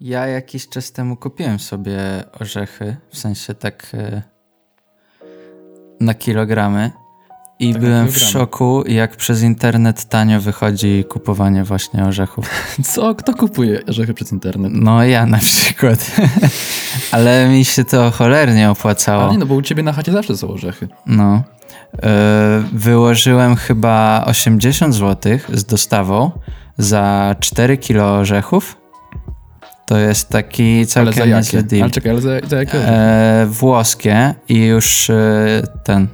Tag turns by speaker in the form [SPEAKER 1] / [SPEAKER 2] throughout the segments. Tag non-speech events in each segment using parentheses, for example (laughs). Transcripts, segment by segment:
[SPEAKER 1] Ja jakiś czas temu kupiłem sobie orzechy, w sensie tak e, na kilogramy i
[SPEAKER 2] Tak
[SPEAKER 1] byłem w szoku, jak przez internet tanio wychodzi kupowanie właśnie orzechów. (laughs)
[SPEAKER 2] Co? Kto kupuje orzechy przez internet?
[SPEAKER 1] No ja na przykład. (laughs) Ale mi się to cholernie opłacało.
[SPEAKER 2] Ale nie, no bo u ciebie na chacie zawsze są orzechy.
[SPEAKER 1] No. E, wyłożyłem chyba 80 zł z dostawą za 4 kilo orzechów. To jest taki
[SPEAKER 2] Ale
[SPEAKER 1] całkiem niezły
[SPEAKER 2] jakie?
[SPEAKER 1] deal.
[SPEAKER 2] Ale czekaj, ale za, za jakie?
[SPEAKER 1] E, włoskie i już e, ten.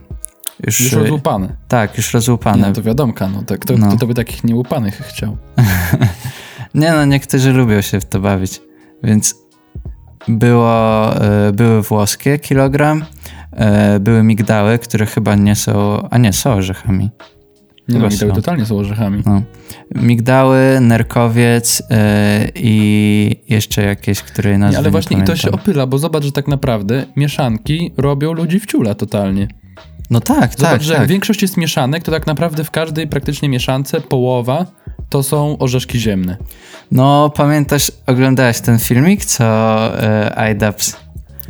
[SPEAKER 1] Już,
[SPEAKER 2] Już rozłupane.
[SPEAKER 1] Tak, już
[SPEAKER 2] Nie,
[SPEAKER 1] rozłupane.
[SPEAKER 2] no to wiadomka, no. Tak, kto,
[SPEAKER 1] No.
[SPEAKER 2] kto to by takich niełupanych chciał? (laughs)
[SPEAKER 1] Nie no, niektórzy lubią się w to bawić. Więc było, e, były włoskie kilogram, e, były migdały, które chyba nie są, a nie, są orzechami.
[SPEAKER 2] Nie
[SPEAKER 1] Chyba
[SPEAKER 2] no, migdały totalnie są orzechami.
[SPEAKER 1] No. Migdały, nerkowiec e, i jeszcze jakieś, której nazwy
[SPEAKER 2] Nie, ale
[SPEAKER 1] nie
[SPEAKER 2] właśnie i to się opyla, bo zobacz, że tak naprawdę mieszanki robią ludzi w ciula totalnie.
[SPEAKER 1] No tak,
[SPEAKER 2] Zobacz,
[SPEAKER 1] tak,
[SPEAKER 2] że
[SPEAKER 1] tak.
[SPEAKER 2] większość jest mieszanek, to tak naprawdę w każdej praktycznie mieszance połowa to są orzeszki ziemne.
[SPEAKER 1] No pamiętasz, oglądałeś ten filmik, co iDubbbz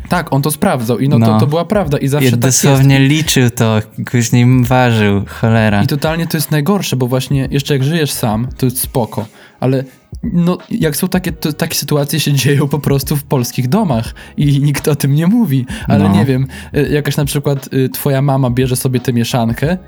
[SPEAKER 2] Tak, on to sprawdzał i no,
[SPEAKER 1] No.
[SPEAKER 2] To, to była prawda i zawsze
[SPEAKER 1] I
[SPEAKER 2] tak
[SPEAKER 1] dosłownie liczył to, później ważył, cholera.
[SPEAKER 2] jest. I totalnie to jest najgorsze, bo właśnie jeszcze jak żyjesz sam, to jest spoko, ale no, jak są takie, to, takie sytuacje się dzieją po prostu w polskich domach i nikt o tym nie mówi, ale
[SPEAKER 1] No.
[SPEAKER 2] nie wiem, y, jakaś na przykład y, twoja mama bierze sobie tę mieszankę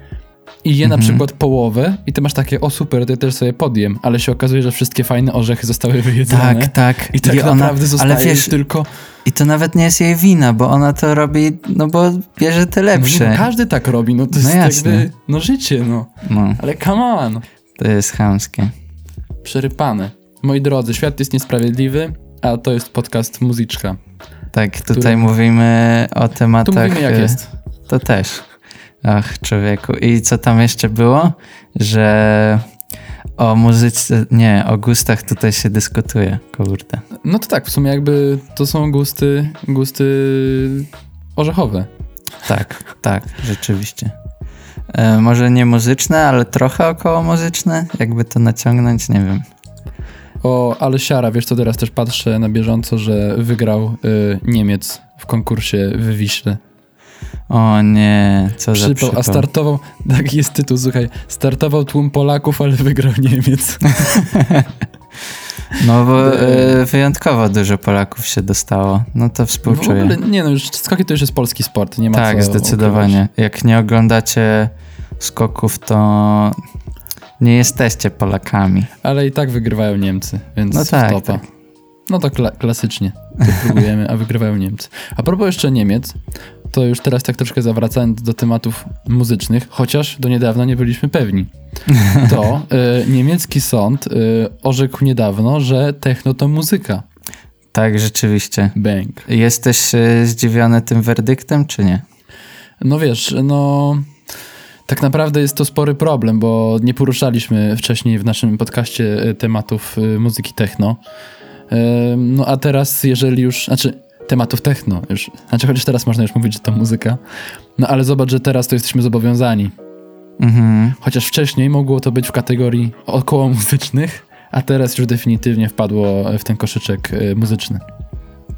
[SPEAKER 2] i je
[SPEAKER 1] Mhm.
[SPEAKER 2] na przykład połowę i ty masz takie, o super, to ja też sobie podjem, ale się okazuje, że wszystkie fajne orzechy zostały wyjedzone.
[SPEAKER 1] Tak, tak.
[SPEAKER 2] I tak
[SPEAKER 1] ona-
[SPEAKER 2] naprawdę zostaje
[SPEAKER 1] ale wiesz,
[SPEAKER 2] tylko...
[SPEAKER 1] i to nawet nie jest jej wina, bo ona to robi, no bo bierze te
[SPEAKER 2] No,
[SPEAKER 1] lepsze.
[SPEAKER 2] no, każdy tak robi, no to
[SPEAKER 1] No
[SPEAKER 2] jest
[SPEAKER 1] jasne.
[SPEAKER 2] jakby, no życie, no.
[SPEAKER 1] No,
[SPEAKER 2] Ale come on.
[SPEAKER 1] to jest chamskie.
[SPEAKER 2] Przerypane. Moi drodzy, świat jest niesprawiedliwy, a to jest podcast Muzyczka.
[SPEAKER 1] Tak, tutaj
[SPEAKER 2] Który-
[SPEAKER 1] mówimy o tematach...
[SPEAKER 2] Tu mówimy jak
[SPEAKER 1] e,
[SPEAKER 2] jest.
[SPEAKER 1] To też. Ach, człowieku. I co tam jeszcze było? Że o muzyce, nie, o gustach tutaj się dyskutuje, kurde.
[SPEAKER 2] No to tak, w sumie jakby to są gusty, gusty orzechowe.
[SPEAKER 1] Tak, tak, rzeczywiście. E, może nie muzyczne, ale trochę około muzyczne, jakby to naciągnąć, nie wiem.
[SPEAKER 2] O, ale siara, wiesz co, teraz też patrzę na bieżąco, że wygrał y, Niemiec w konkursie w Wiśle.
[SPEAKER 1] O nie, co za
[SPEAKER 2] Przypał,
[SPEAKER 1] przypał.
[SPEAKER 2] a startował, (laughs) taki jest tytuł, słuchaj, startował tłum Polaków, ale wygrał Niemiec. (laughs)
[SPEAKER 1] No bo e, wyjątkowo dużo Polaków się dostało. No to współczuję.
[SPEAKER 2] ogóle, nie no, już skoki to już jest polski sport, nie ma
[SPEAKER 1] tak, zdecydowanie. Jak nie oglądacie skoków, to nie jesteście Polakami.
[SPEAKER 2] Ale i tak wygrywają Niemcy, więc
[SPEAKER 1] No tak,
[SPEAKER 2] stopa.
[SPEAKER 1] tak.
[SPEAKER 2] No to kla- klasycznie. To próbujemy, a wygrywają Niemcy. A propos jeszcze Niemiec, to już teraz tak troszkę zawracając do tematów muzycznych, chociaż do niedawna nie byliśmy pewni. (laughs) To y, niemiecki sąd y, orzekł niedawno, że techno to muzyka.
[SPEAKER 1] Tak, rzeczywiście.
[SPEAKER 2] Bang.
[SPEAKER 1] Jesteś e, zdziwiony tym werdyktem, czy nie?
[SPEAKER 2] No wiesz, no... Tak naprawdę jest to spory problem, bo nie poruszaliśmy wcześniej w naszym podcaście y, tematów y, muzyki techno. Ym, No a teraz, jeżeli już, znaczy tematów techno już, znaczy chociaż teraz można już mówić, że to muzyka, no ale zobacz, że teraz to jesteśmy zobowiązani.
[SPEAKER 1] Mhm.
[SPEAKER 2] Chociaż wcześniej mogło to być w kategorii około muzycznych, a teraz już definitywnie wpadło w ten koszyczek y, muzyczny.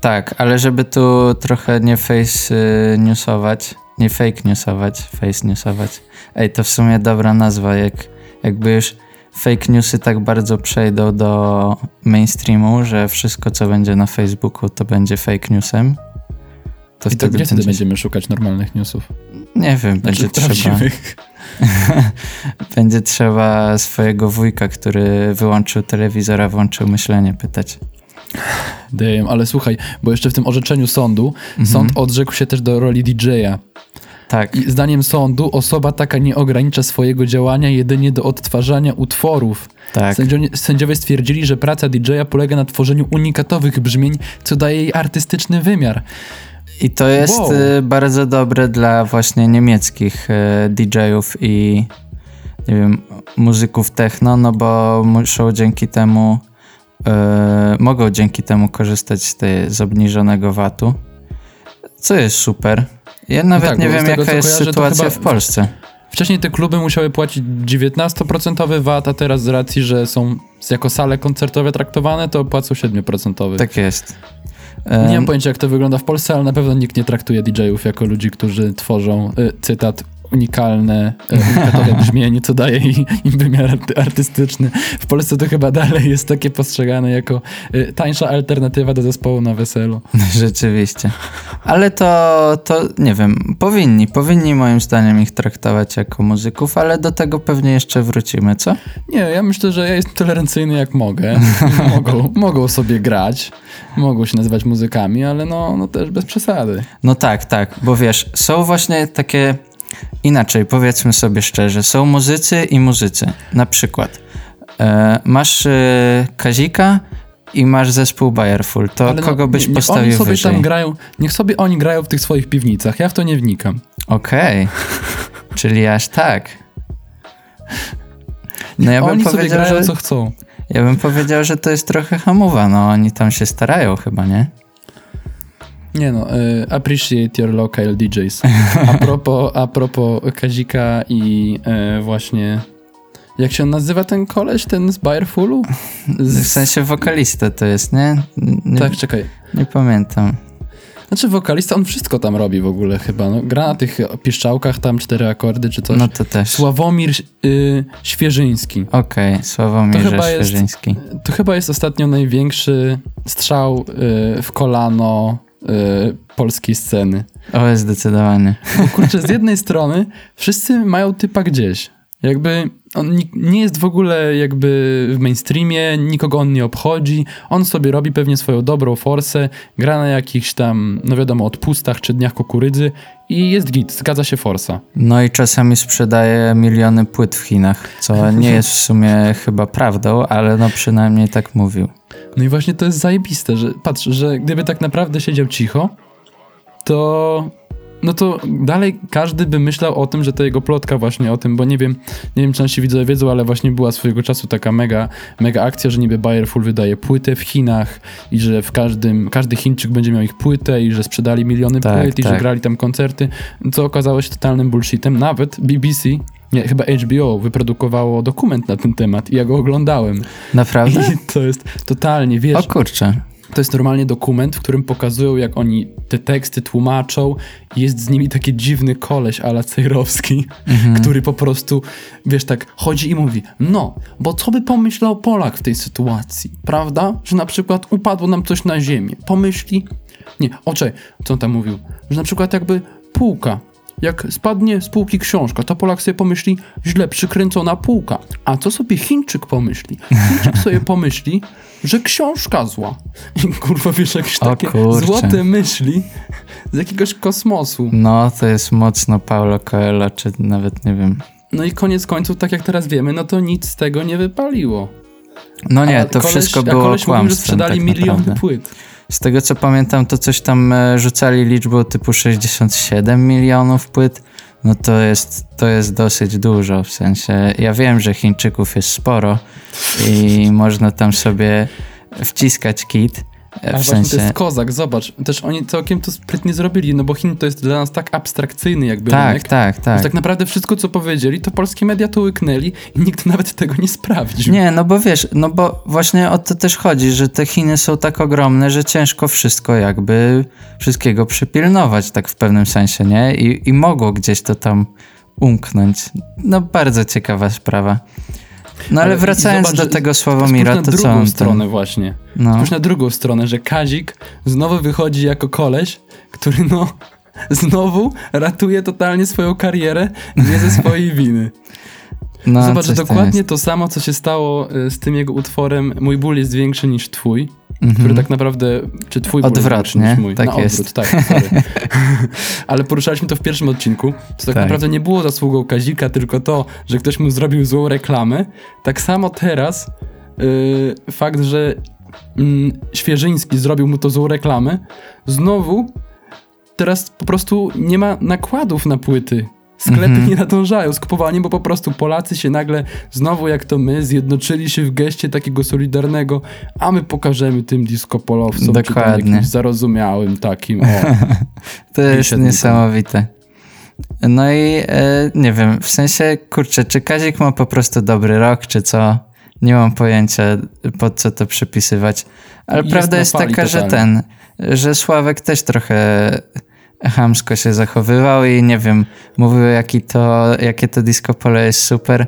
[SPEAKER 1] Tak, ale żeby tu trochę nie face y, newsować, nie fake newsować, face newsować. Ej, to w sumie dobra nazwa, jak jakby już fake newsy tak bardzo przejdą do mainstreamu, że wszystko co będzie na Facebooku to będzie fake newsem. To
[SPEAKER 2] I to
[SPEAKER 1] wtedy
[SPEAKER 2] gdzie wtedy
[SPEAKER 1] będzie,
[SPEAKER 2] będziemy szukać normalnych newsów?
[SPEAKER 1] nie wiem, będzie
[SPEAKER 2] Znaczy
[SPEAKER 1] trzeba,
[SPEAKER 2] prawdziwych. (laughs)
[SPEAKER 1] będzie trzeba swojego wujka, który wyłączył telewizora, włączył myślenie, pytać.
[SPEAKER 2] Damn, ale słuchaj, bo jeszcze w tym orzeczeniu sądu,
[SPEAKER 1] Mhm.
[SPEAKER 2] sąd odrzekł się też do roli DJ-a.
[SPEAKER 1] Tak,
[SPEAKER 2] I zdaniem sądu osoba taka nie ogranicza swojego działania jedynie do odtwarzania utworów.
[SPEAKER 1] tak.
[SPEAKER 2] Sędziowie, sędziowie stwierdzili, że praca DJ-a polega na tworzeniu unikatowych brzmień, co daje jej artystyczny wymiar.
[SPEAKER 1] I to jest
[SPEAKER 2] Wow.
[SPEAKER 1] y, bardzo dobre dla właśnie niemieckich y, DJ-ów i nie wiem, muzyków techno, no bo muszą dzięki temu y, mogą dzięki temu korzystać z, tej, z obniżonego VAT-u, co jest super. Ja nawet
[SPEAKER 2] tak,
[SPEAKER 1] nie wiem,
[SPEAKER 2] tego,
[SPEAKER 1] jaka jest
[SPEAKER 2] kojarzę,
[SPEAKER 1] sytuacja w Polsce.
[SPEAKER 2] Wcześniej te kluby musiały płacić 19% VAT, a teraz z racji, że są jako sale koncertowe traktowane, to płacą 7%.
[SPEAKER 1] Tak jest.
[SPEAKER 2] Nie mam pojęcia, jak to wygląda w Polsce, ale na pewno nikt nie traktuje DJ-ów jako ludzi, którzy tworzą, y, cytat, unikalne, e, unikatowe (laughs) brzmienie, co daje im wymiar artystyczny. W Polsce to chyba dalej jest takie postrzegane jako e, tańsza alternatywa do zespołu na weselu. (laughs)
[SPEAKER 1] Rzeczywiście. Ale to, to nie wiem, powinni, powinni moim zdaniem ich traktować jako muzyków, ale do tego pewnie jeszcze wrócimy, co?
[SPEAKER 2] Nie, ja myślę, że ja jestem tolerancyjny jak mogę. (laughs) mogą, mogą sobie grać, mogą się nazywać muzykami, ale no, no też bez przesady.
[SPEAKER 1] No tak, tak, bo wiesz, są właśnie takie Inaczej, powiedzmy sobie szczerze, są muzycy i muzycy. Na przykład e, masz e, Kazika i masz zespół Bayerful. To Ale kogo no, byś niech postawił oni
[SPEAKER 2] sobie
[SPEAKER 1] wyżej?
[SPEAKER 2] Tam grają, niech sobie oni grają w tych swoich piwnicach, ja w to nie wnikam.
[SPEAKER 1] Okej, okay. czyli aż tak.
[SPEAKER 2] No ja bym oni powiedział, sobie grają że, co chcą.
[SPEAKER 1] Ja bym powiedział, że to jest trochę hamowa, no oni tam się starają chyba, nie?
[SPEAKER 2] Nie no, y, appreciate your local DJs. A propos, a propos Kazika i y, właśnie... Jak się nazywa ten koleś, ten z Bayerfulu?
[SPEAKER 1] Z... W sensie wokalista to jest, nie? nie?
[SPEAKER 2] Tak, czekaj.
[SPEAKER 1] Nie pamiętam.
[SPEAKER 2] Znaczy wokalista, on wszystko tam robi w ogóle chyba. No, gra na tych piszczałkach tam cztery akordy czy coś.
[SPEAKER 1] No to też.
[SPEAKER 2] Sławomir y, Świeżyński.
[SPEAKER 1] Okej, okay, Sławomir Świeżyński.
[SPEAKER 2] Jest, to chyba jest ostatnio największy strzał y, w kolano Y, polskiej sceny.
[SPEAKER 1] O, zdecydowanie.
[SPEAKER 2] Bo kurczę, z jednej strony wszyscy mają typa gdzieś. Jakby on nie jest w ogóle jakby w mainstreamie, nikogo on nie obchodzi. On sobie robi pewnie swoją dobrą forsę, gra na jakichś tam, no wiadomo, odpustach czy dniach kukurydzy i jest git, zgadza się forsa.
[SPEAKER 1] No i czasami sprzedaje miliony płyt w Chinach, co nie jest w sumie chyba prawdą, ale no przynajmniej tak mówił.
[SPEAKER 2] No i właśnie to jest zajebiste, że patrz, że gdyby tak naprawdę siedział cicho, to no to dalej każdy by myślał o tym, że to jego plotka właśnie o tym, bo nie wiem, nie wiem czy nasi widzowie wiedzą, ale właśnie była swojego czasu taka mega, mega akcja, że niby Bayer Full wydaje płytę w Chinach i że w każdym, każdy Chińczyk będzie miał ich płytę i że sprzedali miliony tak, płyt i tak. że grali tam koncerty, co okazało się totalnym bullshitem. Nawet BBC nie, chyba HBO wyprodukowało dokument na ten temat i ja go oglądałem.
[SPEAKER 1] Naprawdę?
[SPEAKER 2] I to jest totalnie, wiesz...
[SPEAKER 1] O kurczę.
[SPEAKER 2] To jest normalnie dokument, w którym pokazują, jak oni te teksty tłumaczą. Jest z nimi taki dziwny koleś ala Cejrowski, mhm. który po prostu, wiesz, tak chodzi i mówi, no, bo co by pomyślał Polak w tej sytuacji, prawda? Że na przykład upadło nam coś na ziemię. Pomyśli, nie, oczej, co on tam mówił? Że na przykład jakby półka jak spadnie z półki książka, to Polak sobie pomyśli, źle przykręcona półka. A co sobie Chińczyk pomyśli? Chińczyk (laughs) sobie pomyśli, że książka zła. I kurwa, wiesz, jakieś takie złote myśli z jakiegoś kosmosu.
[SPEAKER 1] No, to jest mocno Paulo Coelho, czy nawet nie wiem.
[SPEAKER 2] No i koniec końców, tak jak teraz wiemy, no to nic z tego nie wypaliło.
[SPEAKER 1] No nie, to koleś, wszystko było koleś kłamstwem. Mówił, że
[SPEAKER 2] sprzedali
[SPEAKER 1] tak
[SPEAKER 2] miliony płyt.
[SPEAKER 1] Z tego co pamiętam, to coś tam e, rzucali liczbą typu 67 milionów płyt. No to jest, to jest dosyć dużo, w sensie ja wiem, że Chińczyków jest sporo i można tam sobie wciskać kit,
[SPEAKER 2] a w sensie... to jest kozak, zobacz. Też oni całkiem to sprytnie zrobili, no bo Chin to jest dla nas tak abstrakcyjny jakby
[SPEAKER 1] tak,
[SPEAKER 2] rynek.
[SPEAKER 1] Tak, tak,
[SPEAKER 2] tak naprawdę wszystko, co powiedzieli, to polskie media to łyknęli i nikt nawet tego nie sprawdził.
[SPEAKER 1] Nie, no bo wiesz, no bo właśnie o to też chodzi, że te Chiny są tak ogromne, że ciężko wszystko jakby, wszystkiego przypilnować tak w pewnym sensie, nie? I, i mogło gdzieś to tam umknąć. No bardzo ciekawa sprawa. No ale, wracając zobacz, do tego Sławomira, to
[SPEAKER 2] na
[SPEAKER 1] drugą
[SPEAKER 2] co stronę ten... właśnie. No. Spójrz na drugą stronę, że Kazik znowu wychodzi jako koleś, który no (laughs) znowu ratuje totalnie swoją karierę nie ze swojej winy. No, Zobacz, dokładnie to samo, co się stało y, z tym jego utworem Mój ból jest większy niż twój mm -hmm. który tak naprawdę, czy twój
[SPEAKER 1] Odwrotnie,
[SPEAKER 2] mój.
[SPEAKER 1] tak
[SPEAKER 2] Na
[SPEAKER 1] jest.
[SPEAKER 2] Odwrót, tak, (laughs) Ale poruszaliśmy to w pierwszym odcinku, co tak, tak, naprawdę nie było zasługą Kazika, tylko to, że ktoś mu zrobił złą reklamę. Tak samo teraz yy, fakt, że yy, Świeżyński zrobił mu to złą reklamę, znowu teraz po prostu nie ma nakładów na płyty Sklepy -hmm. nie nadążają z kupowaniem, bo po prostu Polacy się nagle, znowu jak to my, zjednoczyli się w geście takiego solidarnego, a my pokażemy tym diskopolowcom,
[SPEAKER 1] Dokładnie.
[SPEAKER 2] czy tam zarozumiałym takim. O, (laughs)
[SPEAKER 1] to jest niesamowite. No i e, nie wiem, w sensie, kurczę, czy Kazik ma po prostu dobry rok, czy co? Nie mam pojęcia, pod co to przypisywać. Ale
[SPEAKER 2] Jest
[SPEAKER 1] prawda jest taka, że
[SPEAKER 2] totalnie.
[SPEAKER 1] ten, że Sławek też trochę chamsko się zachowywał i nie wiem, mówił jaki to, jakie to disco polo jest super.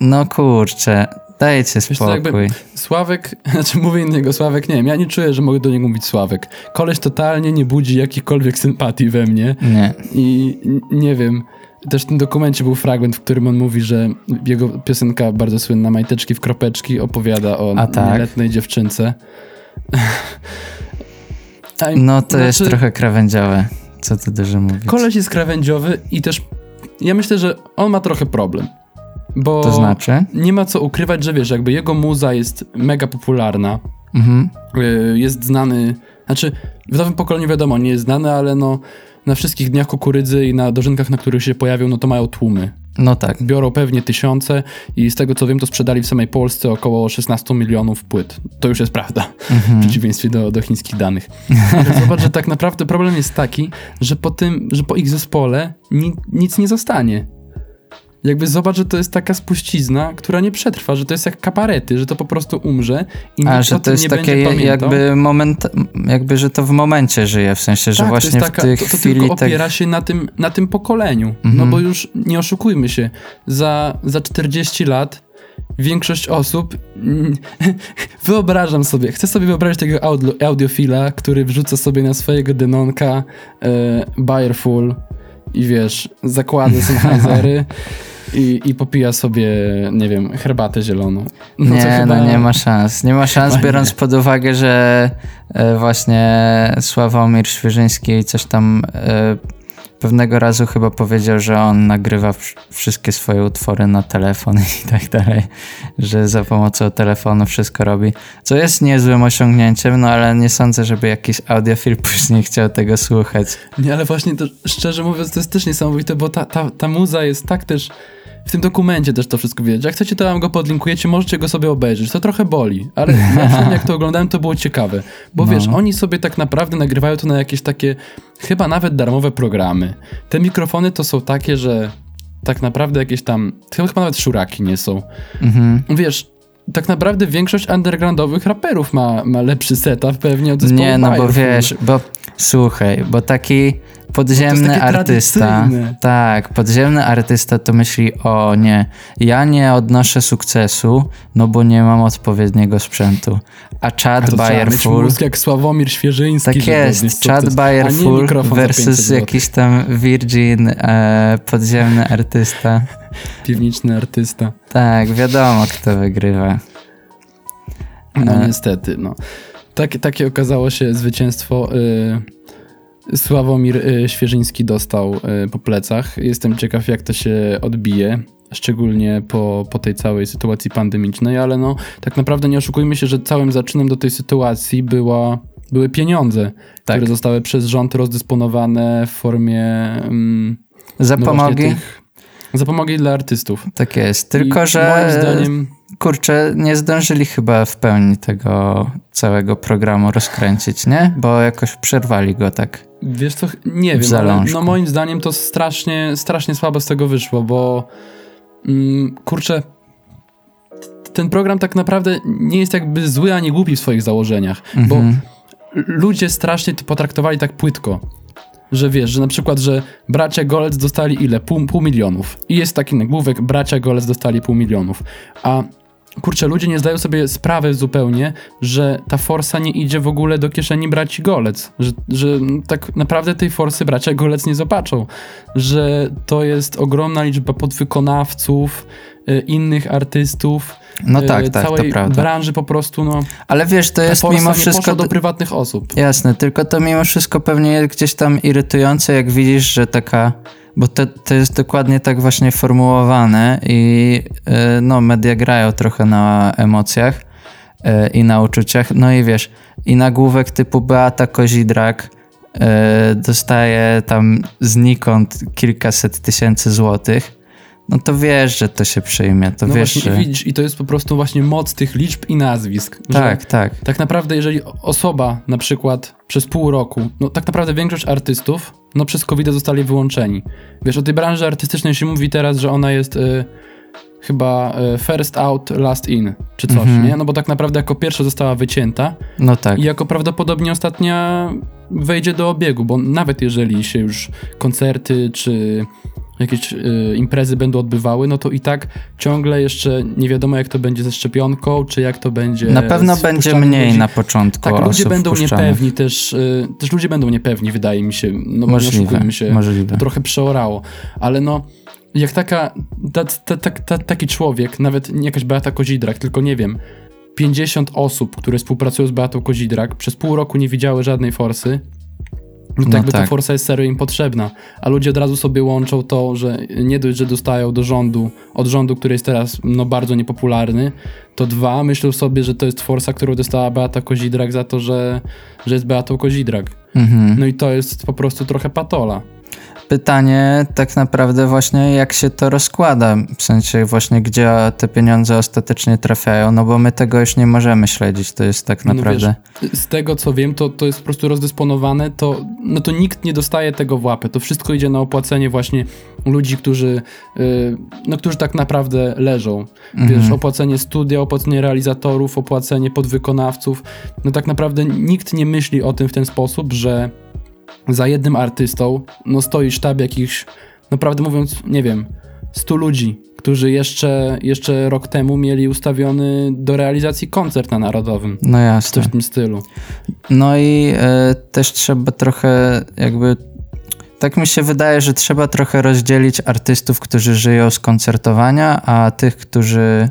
[SPEAKER 1] No kurczę, dajcie
[SPEAKER 2] co,
[SPEAKER 1] spokój.
[SPEAKER 2] jakby- Sławek, (laughs) znaczy mówię innego Sławek, nie wiem, ja nie czuję, że mogę do niego mówić Sławek. Koleś totalnie nie budzi jakichkolwiek sympatii we mnie
[SPEAKER 1] Nie.
[SPEAKER 2] i nie wiem, też w tym dokumencie był fragment, w którym on mówi, że jego piosenka bardzo słynna, Majteczki w kropeczki, opowiada o
[SPEAKER 1] A tak?
[SPEAKER 2] nieletniej dziewczynce. (laughs)
[SPEAKER 1] No to jest
[SPEAKER 2] znaczy,
[SPEAKER 1] trochę krawędziowe, co tu dużo mówić.
[SPEAKER 2] Koleś jest krawędziowy i też ja myślę, że on ma trochę problem. Bo
[SPEAKER 1] To znaczy?
[SPEAKER 2] nie ma co ukrywać, że wiesz, jakby jego muza jest mega popularna,
[SPEAKER 1] Mhm.
[SPEAKER 2] y, jest znany, znaczy w nowym pokoleniu wiadomo, nie jest znany, ale no na wszystkich dniach kukurydzy i na dożynkach, na których się pojawią, no to mają tłumy.
[SPEAKER 1] No tak.
[SPEAKER 2] Biorą pewnie tysiące i z tego co wiem, to sprzedali w samej Polsce około 16 milionów płyt. To już jest prawda, (laughs) w przeciwieństwie do, do chińskich danych. Ale zobacz, że tak naprawdę problem jest taki, że po tym, że po ich zespole ni, nic nie zostanie. Jakby zobacz, że to jest taka spuścizna, która nie przetrwa, że to jest jak kaparety, że to po prostu umrze i nikt
[SPEAKER 1] A, że to jest
[SPEAKER 2] nie
[SPEAKER 1] takie jakby moment, jakby, że to w momencie żyje, w sensie, że
[SPEAKER 2] tak,
[SPEAKER 1] właśnie
[SPEAKER 2] to jest taka,
[SPEAKER 1] w tej
[SPEAKER 2] to, to
[SPEAKER 1] chwili
[SPEAKER 2] tylko
[SPEAKER 1] tak...
[SPEAKER 2] opiera się na tym, na tym pokoleniu. No
[SPEAKER 1] Mhm.
[SPEAKER 2] bo już nie oszukujmy się, za, za 40 lat większość osób, (laughs) wyobrażam sobie, chcę sobie wyobrazić tego audio, audiofila, który wrzuca sobie na swojego denonka e, Bayerful i wiesz, zakłada (laughs) Sennheisery i, i popija sobie, nie wiem, herbatę zieloną. No
[SPEAKER 1] nie,
[SPEAKER 2] chyba-
[SPEAKER 1] no nie ma szans. Nie ma szans,
[SPEAKER 2] Chyba
[SPEAKER 1] biorąc
[SPEAKER 2] nie.
[SPEAKER 1] pod uwagę, że e, właśnie Sławomir Świeżyński coś tam e, pewnego razu chyba powiedział, że on nagrywa wsz- wszystkie swoje utwory na telefon (laughs) i tak dalej, że za pomocą telefonu wszystko robi, co jest niezłym osiągnięciem, no ale nie sądzę, żeby jakiś audiofil (laughs) później chciał tego słuchać.
[SPEAKER 2] Nie, ale właśnie to szczerze mówiąc, to jest też niesamowite, bo ta, ta, ta muza jest tak też. W tym dokumencie też to wszystko widać. Jak chcecie, to wam go podlinkujecie, możecie go sobie obejrzeć. To trochę boli, ale (laughs) przynajmniej jak to oglądałem, to było ciekawe. Bo
[SPEAKER 1] No.
[SPEAKER 2] wiesz, oni sobie tak naprawdę nagrywają to na jakieś takie, chyba nawet darmowe programy. Te mikrofony to są takie, że tak naprawdę jakieś tam, chyba nawet szuraki nie są.
[SPEAKER 1] Mhm.
[SPEAKER 2] Wiesz, tak naprawdę większość undergroundowych raperów ma, ma lepszy setup pewnie od zespołu
[SPEAKER 1] Nie, no bo wiesz, bo słuchaj, bo taki podziemny artysta, tak, podziemny artysta to myśli, o nie, ja nie odnoszę sukcesu, no bo nie mam odpowiedniego sprzętu. A Chad Bayerful,
[SPEAKER 2] mózg jak Sławomir Świeżyński.
[SPEAKER 1] tak jest, Chad
[SPEAKER 2] za 500
[SPEAKER 1] versus jakiś tam Virgin e, podziemny artysta. (laughs)
[SPEAKER 2] Piwniczny artysta.
[SPEAKER 1] Tak, wiadomo kto wygrywa.
[SPEAKER 2] No
[SPEAKER 1] E.
[SPEAKER 2] niestety, no. Tak, takie okazało się zwycięstwo. Y, Sławomir y, Świeżyński dostał y, po plecach. Jestem ciekaw, jak to się odbije. Szczególnie po, po tej całej sytuacji pandemicznej, ale no, tak naprawdę nie oszukujmy się, że całym zaczynem do tej sytuacji była, były pieniądze,
[SPEAKER 1] Tak.
[SPEAKER 2] które zostały przez rząd rozdysponowane w formie mm, no
[SPEAKER 1] Zapomogi?
[SPEAKER 2] właśnie tych zapomogi dla artystów.
[SPEAKER 1] Tak jest, tylko
[SPEAKER 2] I
[SPEAKER 1] że
[SPEAKER 2] moim zdaniem
[SPEAKER 1] kurczę, nie zdążyli chyba w pełni tego całego programu rozkręcić, nie? Bo jakoś przerwali go tak.
[SPEAKER 2] Wiesz co, nie wiem, ale no moim zdaniem to strasznie, strasznie słabo z tego wyszło, bo mm, kurczę, ten program tak naprawdę nie jest jakby zły ani głupi w swoich założeniach, bo
[SPEAKER 1] Mhm.
[SPEAKER 2] l- ludzie strasznie to potraktowali tak płytko. Że wiesz, że na przykład, że bracia Golec dostali ile? Pół, pół milionów. I jest taki nagłówek, bracia Golec dostali pół milionów. A kurczę, ludzie nie zdają sobie sprawy zupełnie, że ta forsa nie idzie w ogóle do kieszeni braci Golec. Że, że tak naprawdę tej forsy bracia Golec nie zobaczą. Że to jest ogromna liczba podwykonawców, y, innych artystów.
[SPEAKER 1] No
[SPEAKER 2] y,
[SPEAKER 1] tak, tak, to
[SPEAKER 2] całej
[SPEAKER 1] prawda.
[SPEAKER 2] branży po prostu, no.
[SPEAKER 1] Ale wiesz, to jest mimo wszystko...
[SPEAKER 2] do prywatnych osób.
[SPEAKER 1] Jasne, tylko to mimo wszystko pewnie jest gdzieś tam irytujące, jak widzisz, że taka... Bo to, to jest dokładnie tak właśnie formułowane i yy, no, media grają trochę na emocjach yy, i na uczuciach. No i wiesz, i nagłówek typu Beata Kozidrak yy, dostaje tam znikąd kilkaset tysięcy złotych, no to wiesz, że to się przyjmie, to
[SPEAKER 2] no
[SPEAKER 1] wiesz,
[SPEAKER 2] właśnie,
[SPEAKER 1] że...
[SPEAKER 2] widzisz, i to jest po prostu właśnie moc tych liczb i nazwisk.
[SPEAKER 1] Tak, tak.
[SPEAKER 2] Tak naprawdę, jeżeli osoba na przykład przez pół roku, no tak naprawdę większość artystów, no przez covid zostali wyłączeni. Wiesz, o tej branży artystycznej się mówi teraz, że ona jest y, chyba y, first out, last in, czy coś,
[SPEAKER 1] Mhm.
[SPEAKER 2] nie? No bo tak naprawdę jako pierwsza została wycięta
[SPEAKER 1] No tak.
[SPEAKER 2] i jako prawdopodobnie ostatnia wejdzie do obiegu, bo nawet jeżeli się już koncerty czy jakieś y, imprezy będą odbywały, no to i tak ciągle jeszcze nie wiadomo jak to będzie ze szczepionką, czy jak to będzie
[SPEAKER 1] Na pewno będzie mniej
[SPEAKER 2] ludzi.
[SPEAKER 1] na początku
[SPEAKER 2] Tak, ludzie będą niepewni też, y, też ludzie będą niepewni, wydaje mi się, no
[SPEAKER 1] Możliwe,
[SPEAKER 2] oszukujmy się,
[SPEAKER 1] możliwe.
[SPEAKER 2] to trochę przeorało, ale no jak taka, ta, ta, ta, ta, taki człowiek, nawet nie jakaś Beata Kozidrak, tylko nie wiem, 50 osób, które współpracują z Beatą Kozidrak, przez pół roku nie widziały żadnej forsy, no jakby ta
[SPEAKER 1] tak.
[SPEAKER 2] forsa jest serio im potrzebna. A ludzie od razu sobie łączą to, że nie dość, że dostają do rządu, od rządu, który jest teraz no, bardzo niepopularny, to dwa, myślą sobie, że to jest forsa, którą dostała Beata Kozidrak za to, że, że jest Beatą Kozidrak.
[SPEAKER 1] Mhm.
[SPEAKER 2] No i to jest po prostu trochę patola.
[SPEAKER 1] Pytanie tak naprawdę właśnie jak się to rozkłada, w sensie właśnie gdzie te pieniądze ostatecznie trafiają, no bo my tego już nie możemy śledzić, to jest tak
[SPEAKER 2] No
[SPEAKER 1] naprawdę...
[SPEAKER 2] wiesz, z tego co wiem, to, to jest po prostu rozdysponowane, to, no to nikt nie dostaje tego w łapę. To wszystko idzie na opłacenie właśnie ludzi, którzy, yy, no, którzy tak naprawdę leżą. Wiesz,
[SPEAKER 1] Mhm.
[SPEAKER 2] opłacenie studia, opłacenie realizatorów, opłacenie podwykonawców. No tak naprawdę nikt nie myśli o tym w ten sposób, że za jednym artystą no stoi sztab jakichś, naprawdę mówiąc, nie wiem, 100 ludzi, którzy jeszcze, jeszcze rok temu mieli ustawiony do realizacji koncert na Narodowym.
[SPEAKER 1] No jasne.
[SPEAKER 2] Coś w tym stylu.
[SPEAKER 1] No i e, też trzeba trochę jakby. Tak mi się wydaje, że trzeba trochę rozdzielić artystów, którzy żyją z koncertowania, a tych, którzy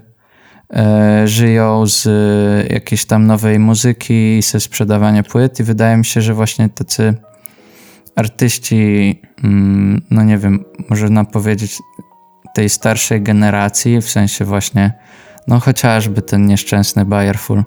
[SPEAKER 1] e, żyją z e, jakiejś tam nowej muzyki i ze sprzedawania płyt. I wydaje mi się, że właśnie tacy artyści, mm, no nie wiem, można powiedzieć tej starszej generacji, w sensie właśnie, no chociażby ten nieszczęsny Bayerful,